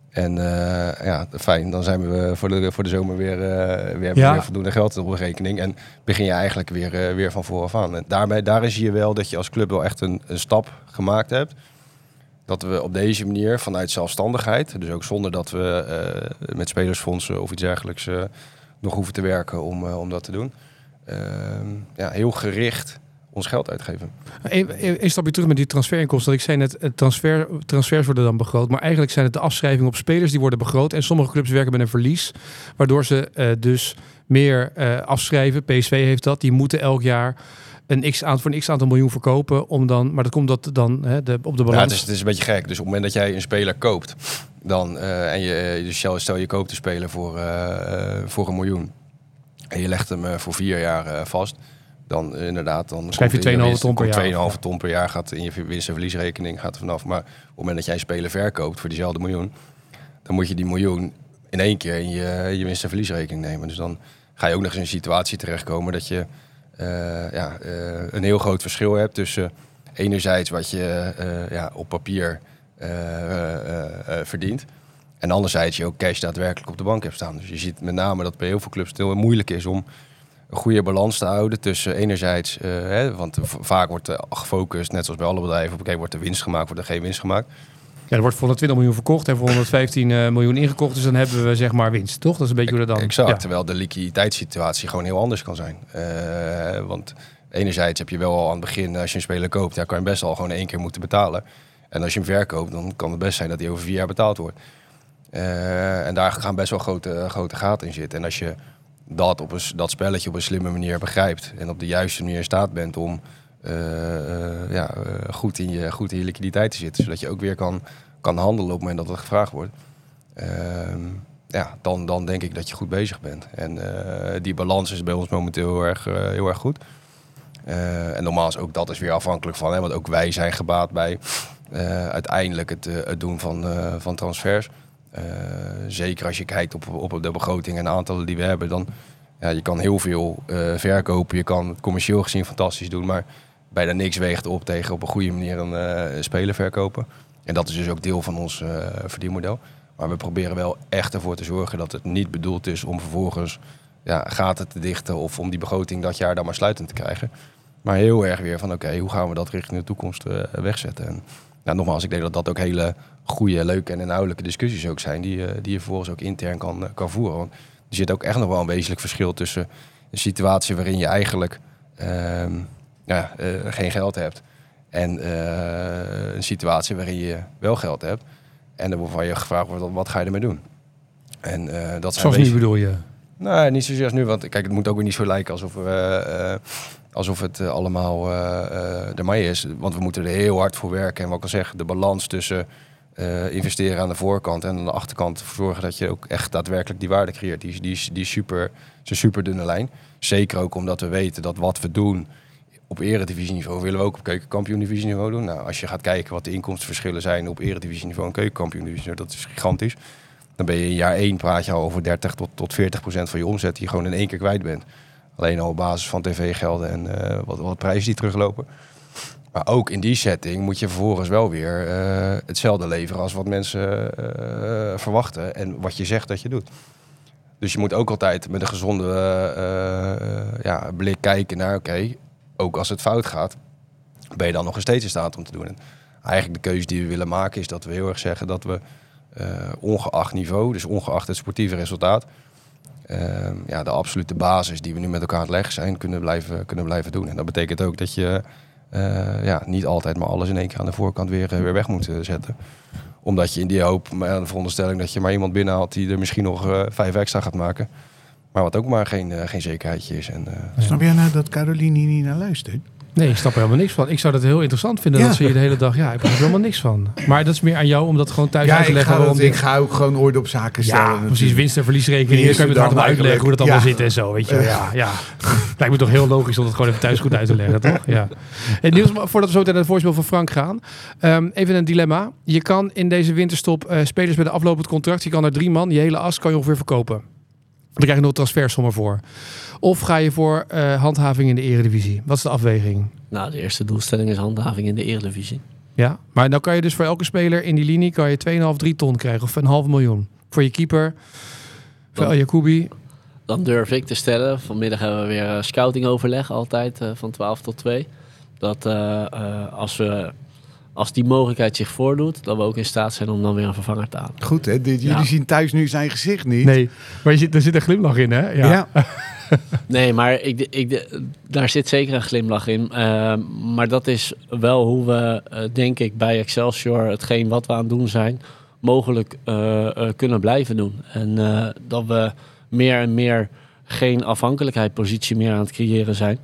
En eh, ja, fijn, dan zijn we voor de, voor de zomer weer, eh, Ja. weer voldoende geld op de rekening. En begin je eigenlijk weer, eh, weer van vooraf aan. En daarmee, daarin zie je wel dat je als club wel echt een, een stap gemaakt hebt. Dat we op deze manier vanuit zelfstandigheid, dus ook zonder dat we met spelersfondsen of iets dergelijks nog hoeven te werken om, om dat te doen. Ehm, ja, heel gericht ons geld uitgeven. Eén stapje terug met die transferinkomsten. Ik zei net, het transfer, transfers worden dan begroot. Maar eigenlijk zijn het de afschrijvingen op spelers die worden begroot. En sommige clubs werken met een verlies. Waardoor ze eh, dus meer eh, afschrijven. PSV heeft dat. Die moeten elk jaar een x aantal, voor een x aantal miljoen verkopen. Om dan, maar dat komt dat dan hè, de, op de Ja, balans. het, is, het is een beetje gek. Dus op het moment dat jij een speler koopt, dan, eh, en je, dus stel, stel je koopt een speler voor, eh, eh, voor een miljoen. En je legt hem eh, voor vier jaar eh, vast. Dan inderdaad, dan Schrijf je komt in 2,5 winst- ton per jaar. 2,5 ton per jaar gaat in je winst- en verliesrekening gaat er vanaf. Maar op het moment dat jij een speler verkoopt voor diezelfde miljoen, dan moet je die miljoen in één keer in je, je winst- en verliesrekening nemen. Dus dan ga je ook nog eens in een situatie terechtkomen dat je eh, ja, eh, een heel groot verschil hebt tussen enerzijds wat je eh, ja, op papier verdient. En anderzijds je ook cash daadwerkelijk op de bank hebt staan. Dus je ziet met name dat bij heel veel clubs het heel moeilijk is om een goede balans te houden tussen enerzijds, eh, hè, want vaak wordt er gefocust, net zoals bij alle bedrijven, op oké, wordt er winst gemaakt, wordt er geen winst gemaakt. Ja, er wordt voor 120 miljoen verkocht en voor 115 eh, miljoen ingekocht. Dus dan hebben we zeg maar winst, toch? Dat is een beetje hoe dat dan... Exact, Ja. terwijl de liquiditeitssituatie gewoon heel anders kan zijn. Eh, want enerzijds heb je wel al aan het begin, als je een speler koopt, ja, kan je best al gewoon één keer moeten betalen. En als je hem verkoopt, dan kan het best zijn dat hij over vier jaar betaald wordt. Eh, en daar gaan best wel grote, grote gaten in zitten. En als je dat, op een, dat spelletje op een slimme manier begrijpt en op de juiste manier in staat bent om eh, eh, ja, eh, goed, in je, goed in je liquiditeit te zitten, zodat je ook weer kan, kan handelen op het moment dat er gevraagd wordt. Ehm, ja, dan, dan denk ik dat je goed bezig bent. En die balans is bij ons momenteel heel erg, heel erg goed. En nogmaals, ook dat is weer afhankelijk van, hè, want ook wij zijn gebaat bij uiteindelijk het, het doen van, van transfers. Eh, zeker als je kijkt op, op de begroting en de aantallen die we hebben, dan ja, je kan heel veel eh, verkopen. Je kan het commercieel gezien fantastisch doen, maar bijna niks weegt op tegen op een goede manier een eh, speler verkopen. En dat is dus ook deel van ons verdienmodel. Maar we proberen wel echt ervoor te zorgen dat het niet bedoeld is om vervolgens ja, gaten te dichten of om die begroting dat jaar dan maar sluitend te krijgen. Maar heel erg weer van oké, hoe gaan we dat richting de toekomst wegzetten? En nou, nogmaals, ik denk dat dat ook hele goede, leuke en inhoudelijke discussies ook zijn die, eh, die je vervolgens ook intern kan, eh, kan voeren. Want er zit ook echt nog wel een wezenlijk verschil tussen een situatie waarin je eigenlijk ehm, ja, eh, geen geld hebt en een situatie waarin je wel geld hebt en er waarvan je gevraagd wordt wat, ga je ermee doen? En dat zijn Zoals nu bedoel je. Nee, niet zozeer als nu. Want kijk, het moet ook weer niet zo lijken alsof, we, alsof het allemaal eh eh er maar is. Want we moeten er heel hard voor werken. En wat ik al zeg, de balans tussen eh, investeren aan de voorkant en aan de achterkant ervoor zorgen dat je ook echt daadwerkelijk die waarde creëert. Die, is- die, die super, is een super dunne lijn. Zeker ook omdat we weten dat wat we doen op eredivisieniveau willen we ook op keukenkampioen-divisieniveau doen. Nou, als je gaat kijken wat de inkomstenverschillen zijn op eredivisieniveau en keukenkampioen-divisieniveau, dat is gigantisch. Dan ben je in jaar 1 praat je al over 30 tot, tot 40 procent van je omzet die je gewoon in één keer kwijt bent. Alleen al op basis van tv-gelden en eh, wat, wat prijzen die teruglopen. Maar ook in die setting moet je vervolgens wel weer eh, hetzelfde leveren als wat mensen eh, verwachten en wat je zegt dat je doet. Dus je moet ook altijd met een gezonde eh, ja, blik kijken naar, oké, ook als het fout gaat, ben je dan nog steeds in staat om te doen. En eigenlijk de keuze die we willen maken is dat we heel erg zeggen dat we ongeacht niveau, dus ongeacht het sportieve resultaat, ehm, ja, de absolute basis die we nu met elkaar aan het leggen zijn, kunnen blijven, kunnen blijven doen. En dat betekent ook dat je eh, ja, niet altijd maar alles in één keer aan de voorkant weer, eh, weer weg moet eh, zetten. Omdat je in die hoop, maar de veronderstelling dat je maar iemand binnenhaalt die er misschien nog vijf extra gaat maken. Maar wat ook maar geen, geen zekerheidje is. En, Snap jij nou dat Caroline hier niet naar luistert? Nee, ik snap er helemaal niks van. Ik zou dat heel interessant vinden Ja. dat ze hier de hele dag... Ja, ik begrijp er helemaal niks van. Maar dat is meer aan jou om dat gewoon thuis Ja, uit te ik leggen. ga, waarom dat, ik ga ook gewoon orde op zaken stellen. Ja, precies. Winst- en verliesrekening. Kan je met hard uitleggen hoe dat allemaal zit en zo. Weet je. Ja, ja. Lijkt me toch heel logisch om dat gewoon even thuis goed uit te leggen, toch? Ja. En Niels, voordat we zo meteen naar het voorspel van Frank gaan. ehm, even een dilemma. Je kan in deze winterstop eh, spelers met een aflopend contract... je kan er drie man, je hele as kan je ongeveer verkopen. Dan krijg je nog transfersommen voor. Of ga je voor eh, handhaving in de eredivisie? Wat is de afweging? Nou, de eerste doelstelling is handhaving in de Eredivisie. Ja, maar dan kan je dus voor elke speler in die linie kan je 2,5, 3 ton krijgen of een half miljoen. Voor je keeper, voor El Jacoubi. Dan durf ik te stellen, vanmiddag hebben we weer eh, scoutingoverleg altijd eh, van 12 tot 2. Dat als, we, als die mogelijkheid zich voordoet, dat we ook in staat zijn om dan weer een vervanger te halen. Goed, hè? Dit, jullie Ja. zien thuis nu zijn gezicht niet. Nee, maar je zit, er zit een glimlach in, hè? Ja. Nee, maar ik, ik, daar zit zeker een glimlach in. Eh, maar dat is wel hoe we, eh, denk ik, bij Excelsior hetgeen wat we aan het doen zijn, mogelijk eh, eh, kunnen blijven doen. En eh, dat we meer en meer geen afhankelijkheidspositie meer aan het creëren zijn.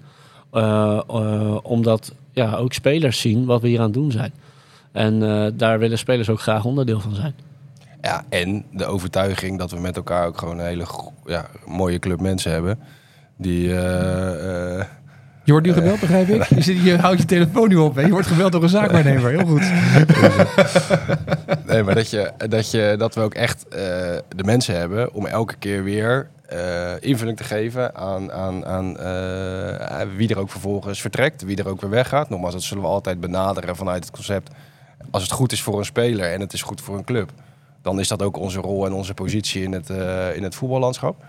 Eh, eh, omdat ja, ook spelers zien wat we hier aan het doen zijn. En eh, daar willen spelers ook graag onderdeel van zijn. Ja, en de overtuiging dat we met elkaar ook gewoon een hele ja, mooie club mensen hebben. Die, eh, eh, Je wordt nu gebeld, begrijp ik? Je, zit, je houdt je telefoon nu op, hè? Je wordt gebeld door een zaakwaarnemer. Heel goed. nee, maar dat, je, dat, je, dat we ook echt eh, de mensen hebben om elke keer weer eh, invulling te geven aan, aan, aan eh, wie er ook vervolgens vertrekt, wie er ook weer weggaat. Nogmaals, dat zullen we altijd benaderen vanuit het concept. Als het goed is voor een speler en het is goed voor een club, dan is dat ook onze rol en onze positie in het, eh, in het voetballandschap.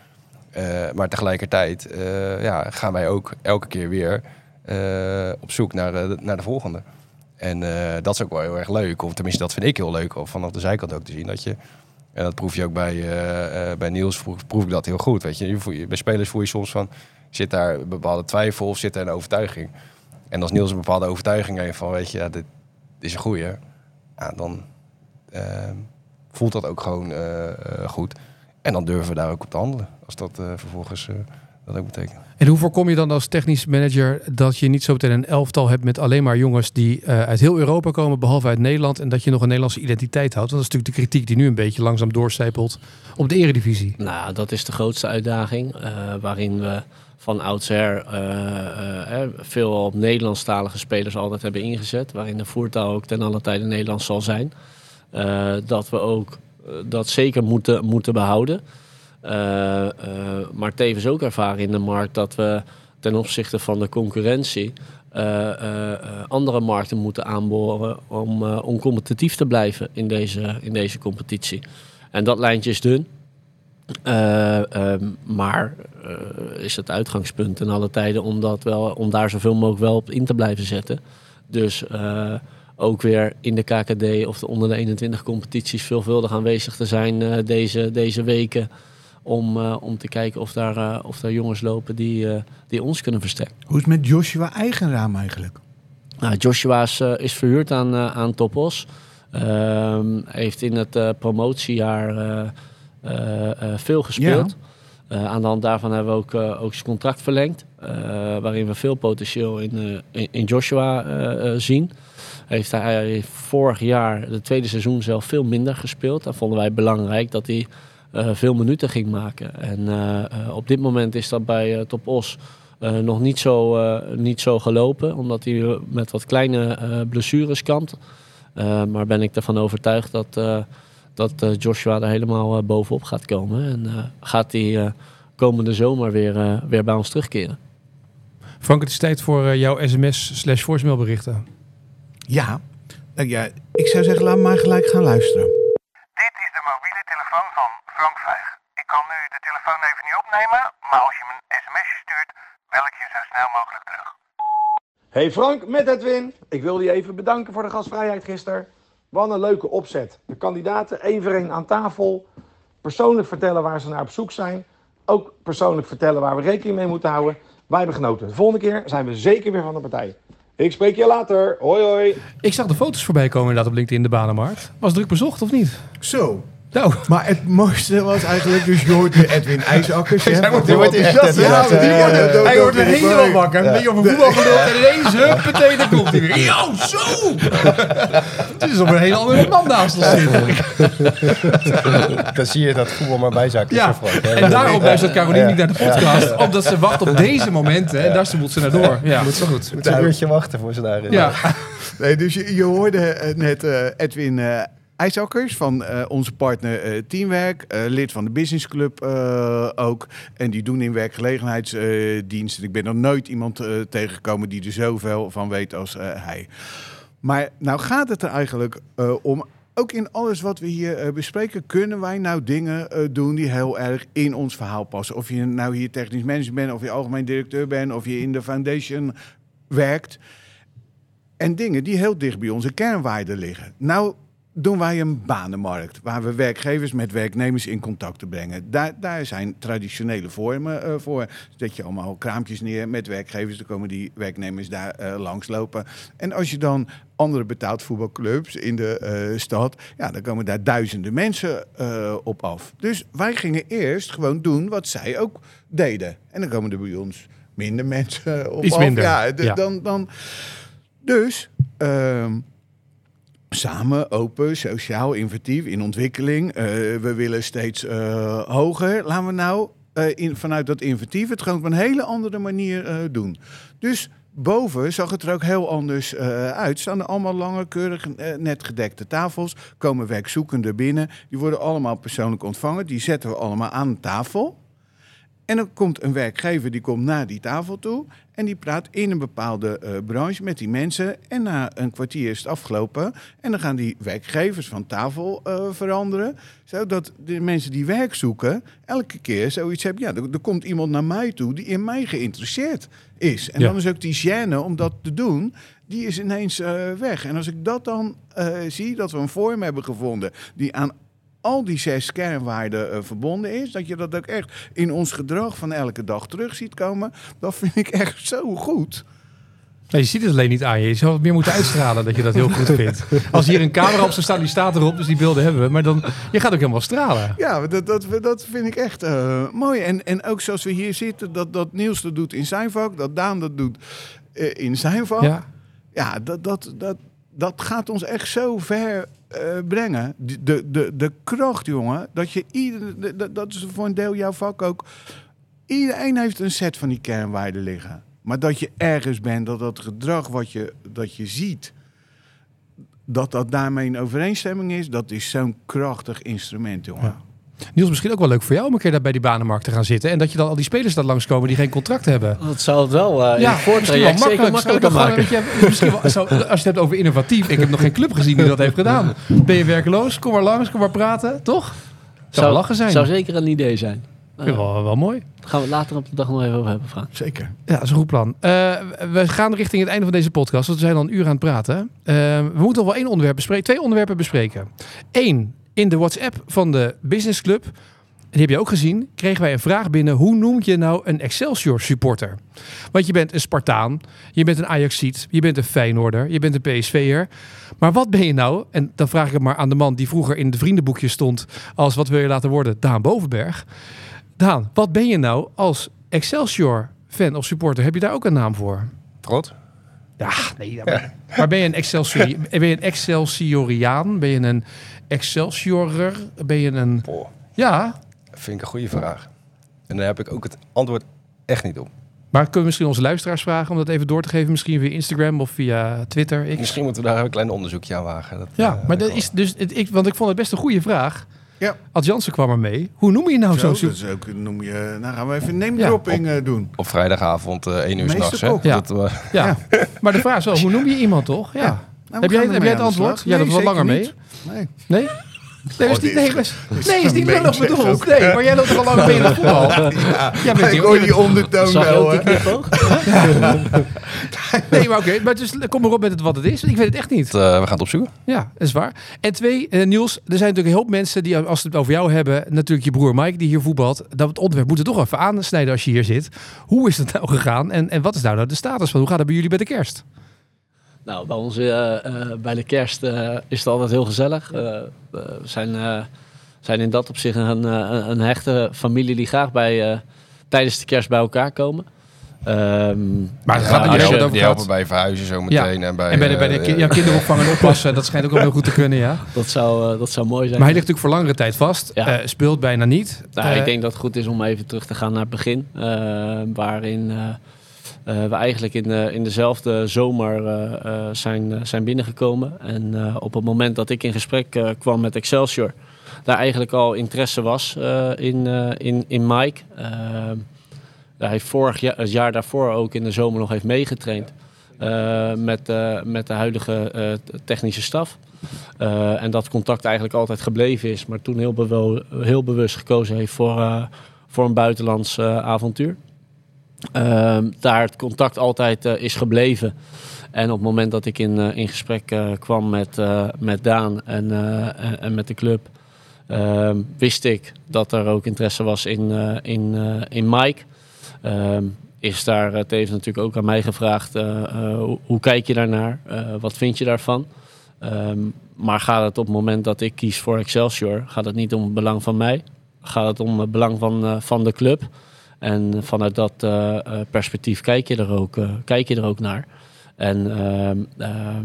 Eh, maar tegelijkertijd eh, ja, gaan wij ook elke keer weer op zoek naar, de- naar de volgende. En dat is ook wel heel erg leuk. Of tenminste, dat vind ik heel leuk. Om vanaf de zijkant ook te zien. Dat je, en dat proef je ook bij, bij Niels, proef, ik dat heel goed. Weet je. Je voel je- bij spelers voel je soms van, zit daar een bepaalde twijfel of zit daar een overtuiging. En als Niels een bepaalde overtuiging heeft van, weet je, is een goeie. Ja, dan eh, voelt dat ook gewoon eh, eh, goed. En dan durven we daar ook op te handelen. Als dat eh, vervolgens eh, dat ook betekent. En hoe voorkom je dan als technisch manager dat je niet zo meteen een elftal hebt met alleen maar jongens die eh, uit heel Europa komen, behalve uit Nederland, en dat je nog een Nederlandse identiteit houdt? Want dat is natuurlijk de kritiek die nu een beetje langzaam doorcijpelt op de eredivisie. Nou, dat is de grootste uitdaging. eh, waarin we van oudsher eh, eh, eh, veel op Nederlandstalige spelers altijd hebben ingezet. Waarin de voertaal ook ten alle tijde Nederlands zal zijn. Dat we ook dat zeker moeten, moeten behouden. Eh, eh, maar tevens ook ervaren in de markt dat we ten opzichte van de concurrentie andere markten moeten aanboren om, om competitief te blijven in deze, in deze competitie. En dat lijntje is dun. Eh, ehm, maar eh, is het uitgangspunt in alle tijden om, dat wel, om daar zoveel mogelijk wel op in te blijven zetten. Dus eh, ook weer in de KKD of de onder de 21 competities veelvuldig aanwezig te zijn deze, deze weken. Om, om te kijken of daar, of daar jongens lopen die, die ons kunnen versterken. Hoe is het met Joshua Eigenraam eigenlijk? Nou, Joshua is, is verhuurd aan, aan Topos. Ehm heeft in het promotiejaar veel gespeeld. Eh, aan de hand daarvan hebben we ook, eh, ook zijn contract verlengd. eh, waarin we veel potentieel in, eh, in, in Joshua eh, eh, zien. Heeft hij vorig jaar, de tweede seizoen zelf, veel minder gespeeld. Dat vonden wij belangrijk dat hij eh, veel minuten ging maken. En eh, eh, op dit moment is dat bij eh, Top Os eh, nog niet zo, eh, niet zo gelopen, omdat hij eh, met wat kleine eh, blessures kampt. Eh, maar ben ik ervan overtuigd dat, eh, dat eh, Joshua er helemaal eh, bovenop gaat komen. En eh, gaat hij eh, komende zomer weer, eh, weer bij ons terugkeren. Frank, het is tijd voor jouw sms slash voicemailberichten. Ja. Nou ja, ik zou zeggen, laat maar gelijk gaan luisteren. Dit is de mobiele telefoon van Frank Vijg. Ik kan nu de telefoon even niet opnemen, maar als je me een sms'je stuurt, bel ik je zo snel mogelijk terug. Hey Frank, met Edwin. Ik wilde je even bedanken voor de gastvrijheid gisteren. Wat een leuke opzet. De kandidaten één voor één aan tafel. Persoonlijk vertellen waar ze naar op zoek zijn. ook persoonlijk vertellen waar we rekening mee moeten houden. Wij hebben genoten. De volgende keer zijn we zeker weer van de partij. Ik spreek je later. Hoi hoi. Ik zag de foto's voorbij komen inderdaad op LinkedIn de banenmarkt. Was druk bezocht of niet? Zo. Nou, Maar het mooiste was eigenlijk dus je hoort de Edwin IJsakkers. Hij wordt van- wordt enthousiast, Ja, hij wordt er helemaal wakker. Een beetje over voetbal geluld en ineens, huppatee, dan komt hij weer. Yo, zo! Het is op een hele andere man naast ons zitten. Dan zie je dat voetbal maar bijzaak is. Ja, en daarom luistert Caroline Ja. niet naar de podcast. Omdat ze wacht op deze momenten en daar moet ze naar door. Ja, moet zo goed. Moet een uurtje wachten voor ze daar... Ja, Nee, dus je, je hoorde eh, net eh, Edwin eh IJsakkers van eh, onze partner eh, Teamwerk. eh, lid van de Business Club ook. En die doen in werkgelegenheidsdiensten. ik ben nog nooit iemand tegengekomen die er zoveel van weet als hij. Maar nou gaat het er eigenlijk om. Ook in alles wat we hier bespreken, kunnen wij nou dingen doen die heel erg in ons verhaal passen. Of je nou hier technisch manager bent, of je algemeen directeur bent, of je in de foundation werkt. En dingen die heel dicht bij onze kernwaarden liggen. Nou doen wij een banenmarkt waar we werkgevers met werknemers in contact te brengen. Daar, daar zijn traditionele vormen eh, voor. Zet je allemaal kraampjes neer met werkgevers, dan komen die werknemers daar eh, langslopen. En als je dan andere betaald voetbalclubs in de eh, stad, ja, dan komen daar duizenden mensen op af. Dus wij gingen eerst gewoon doen wat zij ook deden. En dan komen er bij ons minder mensen op Iets af. minder, ja. Dan, dan, dus ehm, samen, open, sociaal, inventief, in ontwikkeling. Eh, we willen steeds eh, hoger. Laten we nou eh, vanuit dat inventief het gewoon op een hele andere manier doen. Dus boven zag het er ook heel anders uit. Staan er allemaal lange, keurig, net gedekte tafels. Komen werkzoekenden binnen. Die worden allemaal persoonlijk ontvangen. Die zetten we allemaal aan tafel. En dan komt een werkgever die komt naar die tafel toe en die praat in een bepaalde eh, branche met die mensen. En na een kwartier is het afgelopen en dan gaan die werkgevers van tafel eh, veranderen. Zodat de mensen die werk zoeken elke keer zoiets hebben. Ja, er, er komt iemand naar mij toe die in mij geïnteresseerd is. En Ja. dan is ook die gêne om dat te doen, die is ineens eh, weg. En als ik dat dan zie, dat we een vorm hebben gevonden die aan al die zes kernwaarden eh, verbonden is, dat je dat ook echt in ons gedrag van elke dag terug ziet komen, dat vind ik echt zo goed. Je ziet het alleen niet aan je. Je zou het meer moeten uitstralen dat je dat heel goed vindt. Als hier een camera op zou staan, die staat erop, dus die beelden hebben we. Maar dan, je gaat ook helemaal stralen. Ja, dat, dat, dat vind ik echt eh, mooi. En, en ook zoals we hier zitten, dat, dat Niels dat doet in zijn vak, dat Daan dat doet eh, in zijn vak. Ja. Ja, dat, dat, dat, dat gaat ons echt zo ver eh, brengen. De, de, de, de kracht, jongen, dat je ieder, de- de- dat is voor een deel jouw vak ook. Iedereen heeft een set van die kernwaarden liggen. Maar dat je ergens bent, dat dat gedrag wat je, dat je ziet, dat dat daarmee in overeenstemming is, dat is zo'n krachtig instrument, jongen. Niels, misschien ook wel leuk voor jou om een keer daar bij die banenmarkt te gaan zitten. En dat je dan al die spelers daar langskomen die geen contract hebben. Dat zou het wel eh in wel voortraject zeker makkelijker Zou maken. gewoon, weet je, misschien wel, zou- als je het hebt over innovatief. Ik heb nog geen club gezien die dat heeft gedaan. Ben je werkeloos? Kom maar langs, kom maar praten. Toch? Zou, wel lachen zijn. Zou zeker een idee zijn. Vind ik wel, wel mooi. Daar gaan we het later op de dag nog even over hebben, Frank. Zeker. Ja, dat is een goed plan. Eh, we gaan richting het einde van deze podcast. Want we zijn al een uur aan het praten. Eh, we moeten nog wel één onderwerp bespreken. Twee onderwerpen bespreken. Eén, in de WhatsApp van de Business Club. Die heb je ook gezien. Kregen wij een vraag binnen. Hoe noem je nou een Excelsior supporter? Want je bent een Spartaan. Je bent een Ajaxiet. Je bent een Feyenoorder. Je bent een PSV'er. Maar wat ben je nou? En dan vraag ik het maar aan de man die vroeger in de vriendenboekje stond. Als wat wil je laten worden? Daan Bovenberg. Daan, wat ben je nou als Excelsior fan of supporter? Heb je daar ook een naam voor? Trot? Ja, nee. maar, maar ben je een Excelsior, ben je een Excelsioriaan? Ben je een Excelsiorer? Ben je een... Boah, Ja, vind ik een goede vraag. En daar heb ik ook het antwoord echt niet op. maar kunnen we misschien onze luisteraars vragen om dat even door te geven? Misschien via Instagram of via Twitter? Ik, Misschien moeten we daar een klein onderzoekje aan wagen. Dat, ja, eh, maar dat is dus... Het, ik, want ik vond het best een goede vraag. Ja. Ad Jansen kwam er mee. Hoe noem je nou Zo, zo'n dat super... is ook, noem je, nou gaan we even name dropping eh, doen. Op vrijdagavond eh 1 uur Meester s'nachts. Ja. Dat, eh, Ja. maar de vraag is wel, hoe noem je iemand toch? Ja. Ja. Nou, Heb jij, heb het antwoord? Ja, dat zeker langer mee. Nee. Nee? Nee, is niet, nee, is- nee, is niet lullig bedoeld. ook. Nee, maar jij loopt er al lang mee in het voetbal. Ja, Ja, met ik die- hoor die ondertoon Zag je wel. Nee, maar oké. maar dus, kom maar op met het wat het is. Ik weet het echt niet. Eh, we gaan het opzoeken. Ja, dat is waar. En twee, eh, Niels, er zijn natuurlijk een hoop mensen die, als ze het over jou hebben, natuurlijk je broer Mike die hier voetbalt, dat het onderwerp moeten we toch even aansnijden als je hier zit. Hoe is het nou gegaan en, en wat is nou de status van? Hoe gaat het bij jullie bij de kerst? Nou, bij ons eh, eh, bij de kerst eh, is het altijd heel gezellig. We zijn, eh, zijn in dat opzicht een, eh, een hechte familie die graag bij, eh, tijdens de kerst bij elkaar komen. Ehm, Maar ja, gaat het als je je- over Die gaat? helpen bij verhuizen zo meteen. En bij, en bij de, bij de ki- ja, kinderopvang en oppassen, dat schijnt ook wel heel goed te kunnen, ja. dat, zou, dat zou mooi zijn. Maar hij ligt natuurlijk voor langere tijd vast. Ja. Eh, speelt bijna niet. Nou, ik denk dat het goed is om even terug te gaan naar het begin. eh, waarin we eigenlijk in, in dezelfde zomer eh, eh, zijn, eh, zijn binnengekomen. En eh, op het moment dat ik in gesprek eh, kwam met Excelsior, daar eigenlijk al interesse was eh, in, eh, in, in Mike. Eh, hij vorig jaar, het jaar daarvoor ook in de zomer nog heeft meegetraind. eh, met, eh, met de huidige eh, technische staf. Eh, en dat contact eigenlijk altijd gebleven is, maar toen heel, heel bewust gekozen heeft voor, eh, voor een buitenlands eh, avontuur. Ehm, daar het contact altijd eh, is gebleven. En op het moment dat ik in, eh, in gesprek eh, kwam met, met Daan en, en, en met de club, ehm, wist ik dat er ook interesse was in, in, in Mike. Ehm, is daar tevens natuurlijk ook aan mij gevraagd, hoe, hoe kijk je daarnaar? Wat vind je daarvan? Maar gaat het op het moment dat ik kies voor Excelsior, gaat het niet om het belang van mij. Gaat het om het belang van, van de club. En vanuit dat eh, eh, perspectief kijk je, er ook, eh, kijk je er ook naar. En ehm, ehm,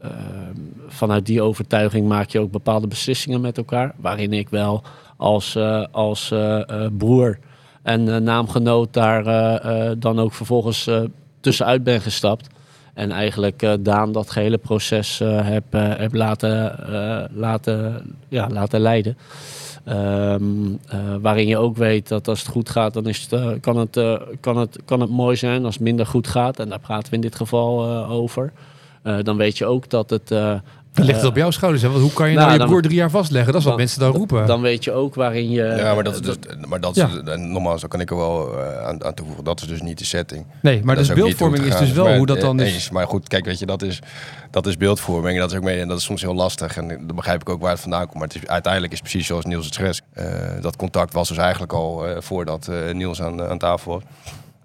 ehm, vanuit die overtuiging maak je ook bepaalde beslissingen met elkaar. Waarin ik wel als, als broer en naamgenoot daar dan ook vervolgens tussenuit ben gestapt. En eigenlijk Daan dat gehele proces heb, heb laten, laten, ja, laten leiden. Ehm, eh, waarin je ook weet dat als het goed gaat, dan is het, eh, kan, het, eh, kan, het, kan het mooi zijn. Als het minder goed gaat, en daar praten we in dit geval over, dan weet je ook dat het. Eh, Dan ligt het eh, op jouw schouders. Hè? Want hoe kan je nou, nou, je dan- broer drie jaar vastleggen? Dat is wat dan- mensen dan roepen. Dan weet je ook waarin je. Ja, maar dat is dus, maar dat is, Ja. en nogmaals, daar kan ik er wel eh, aan, aan toevoegen. Dat is dus niet de setting. nee, maar Dat dus beeldvorming is dus wel Maar, hoe dat dan eh, is. eens. Maar goed, kijk, weet je, dat is, dat is beeldvorming. En dat is ook mee, en dat is soms heel lastig. En dan begrijp ik ook waar het vandaan komt. Maar het is, uiteindelijk is het precies zoals Niels het schetst. Eh, dat contact was dus eigenlijk al eh, voordat eh, Niels aan, aan tafel was.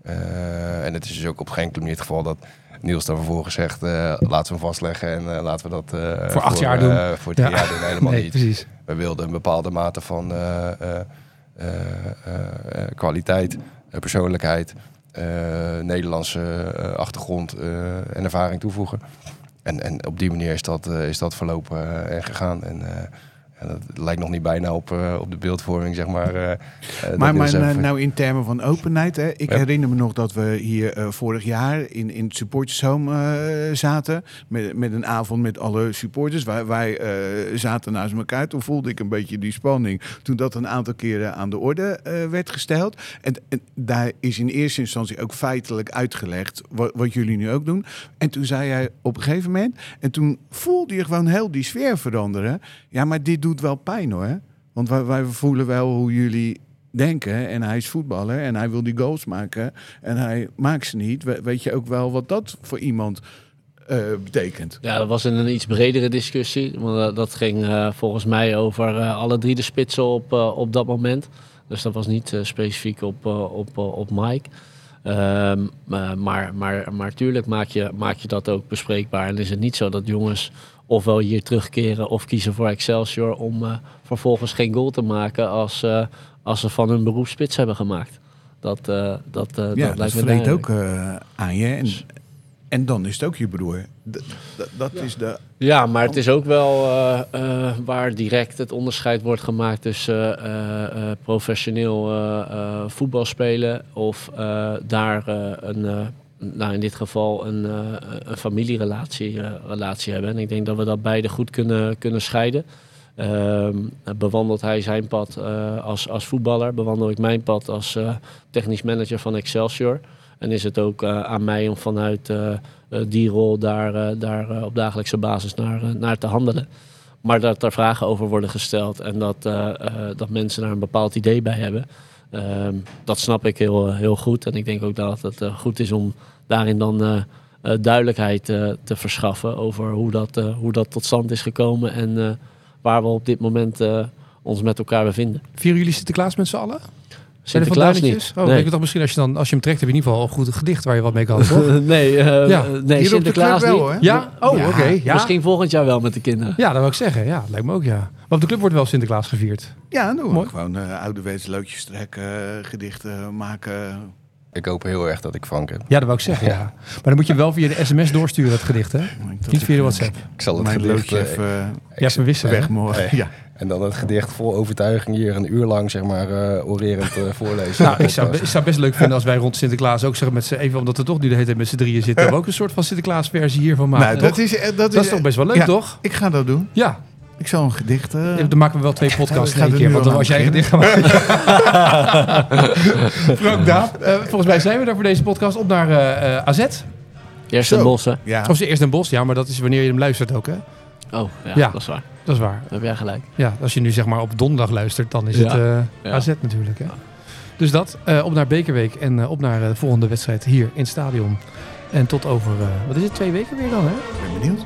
Eh, en het is dus ook op geen enkele manier het geval dat Niels dan vervolgens zegt, eh, laten we hem vastleggen en eh, laten we dat eh, Voor acht jaar doen. voor drie Ja. jaar doen. Helemaal nee, niet. precies. We wilden een bepaalde mate van kwaliteit, persoonlijkheid, Nederlandse achtergrond en ervaring toevoegen. En, en op die manier is dat, is dat verlopen en gegaan. En dat lijkt nog niet bijna op, eh, op de beeldvorming, zeg maar. eh, eh, Maar, maar even- nou in termen van openheid. Hè, ik Ja. herinner me nog dat we hier vorig jaar in, in het supportershome eh, zaten. Met, met een avond met alle supporters. Wij, wij zaten naast elkaar. Toen voelde ik een beetje die spanning. Toen dat een aantal keren aan de orde werd gesteld. En, en daar is in eerste instantie ook feitelijk uitgelegd wat, wat jullie nu ook doen. En toen zei hij op een gegeven moment. En toen voelde je gewoon heel die sfeer veranderen. Ja, maar dit doet wel pijn hoor. Want wij, wij voelen wel hoe jullie denken. En hij is voetballer en hij wil die goals maken. En hij maakt ze niet. We- weet je ook wel wat dat voor iemand eh, betekent? Ja, dat was een iets bredere discussie. Want dat- dat ging eh, volgens mij over eh, alle drie de spitsen op, eh, op dat moment. Dus dat was niet eh, specifiek op, eh, op, eh, op Mike. Ehm, eh, maar, maar, maar tuurlijk maak je, maak je dat ook bespreekbaar. En is het niet zo dat jongens ofwel hier terugkeren of kiezen voor Excelsior om eh, vervolgens geen goal te maken als, eh, als ze van hun beroep spits hebben gemaakt. Dat, eh, dat, eh, ja, dat dat lijkt me vreet duidelijk. ook aan je. En, en dan is het ook je broer. D- dat is de... Ja, maar het is ook wel waar direct het onderscheid wordt gemaakt tussen eh, eh, professioneel eh, eh, voetbal spelen of eh, daar een, eh, nou in dit geval een, eh, een familierelatie eh, relatie hebben. En ik denk dat we dat beide goed kunnen, kunnen scheiden. Ehm, bewandelt hij zijn pad eh, als, als voetballer, bewandel ik mijn pad als technisch manager van Excelsior. En is het ook aan mij om vanuit die rol daar, daar op dagelijkse basis naar, naar te handelen. maar dat er vragen over worden gesteld en dat, dat mensen daar een bepaald idee bij hebben. Ehm, dat snap ik heel, eh, heel goed. En ik denk ook dat het eh, goed is om daarin dan eh, duidelijkheid te verschaffen over hoe dat, hoe dat tot stand is gekomen en waar we op dit moment ons met elkaar bevinden. Vieren jullie Sinterklaas met z'n allen? Zijn er van Sinterklaas niet. Oh, nee. ik dacht misschien als je, dan, als je hem trekt, heb je in ieder geval een goed gedicht waar je wat mee kan, toch? nee, eh, Ja. nee Hier op de Sinterklaas club wel, niet. hoor. ja? Oh, Ja. oké. Ja. Misschien volgend jaar wel met de kinderen. ja, dat wil ik zeggen. Ja, lijkt me ook, ja. Maar op de club wordt wel Sinterklaas gevierd. Ja, doen we Mooi. gewoon uh, ouderwets loodjes trekken, eh, gedichten maken. Ik hoop heel erg dat ik Frank heb. Ja, dat wil ik zeggen, ja. Maar dan moet je wel via de sms doorsturen, dat gedicht, hè? Niet via de WhatsApp. Ik zal het gedicht... eh, even Ja, verwisselen. weg morgen. Nee. Ja. en dan het gedicht vol overtuiging hier een uur lang, zeg maar, eh orerend eh, voorlezen. Nou, ik zou, ik zou best leuk vinden als wij rond Sinterklaas ook zeggen met z'n even, omdat we toch nu de hele tijd met z'n drieën zitten, we ook een soort van Sinterklaas versie hiervan maken. Nou, dat is, dat Dat is, is toch best wel leuk, ja, toch? Ik ga dat doen. Ja. Ik zal een gedicht... eh, Ja, Dan maken we wel twee podcasts ik ga in één er keer. Want dan aan jij een gedicht maken. Frank Daap, eh, volgens mij zijn we daar voor deze podcast op naar eh, eh, AZ. Eerst een bossen. ja. Of ze eerst een bos, ja, maar dat is wanneer je hem luistert ook, hè? Oh, ja, Ja. dat is waar. Dat is waar. Dan heb jij gelijk. Ja, als je nu zeg maar op donderdag luistert, dan is Ja. het eh, Ja. AZ natuurlijk. Hè? Dus dat, eh, op naar Bekerweek en eh, op naar eh, de volgende wedstrijd hier in het stadion. En tot over, eh, wat is het, twee weken weer dan, hè? Ik ben benieuwd.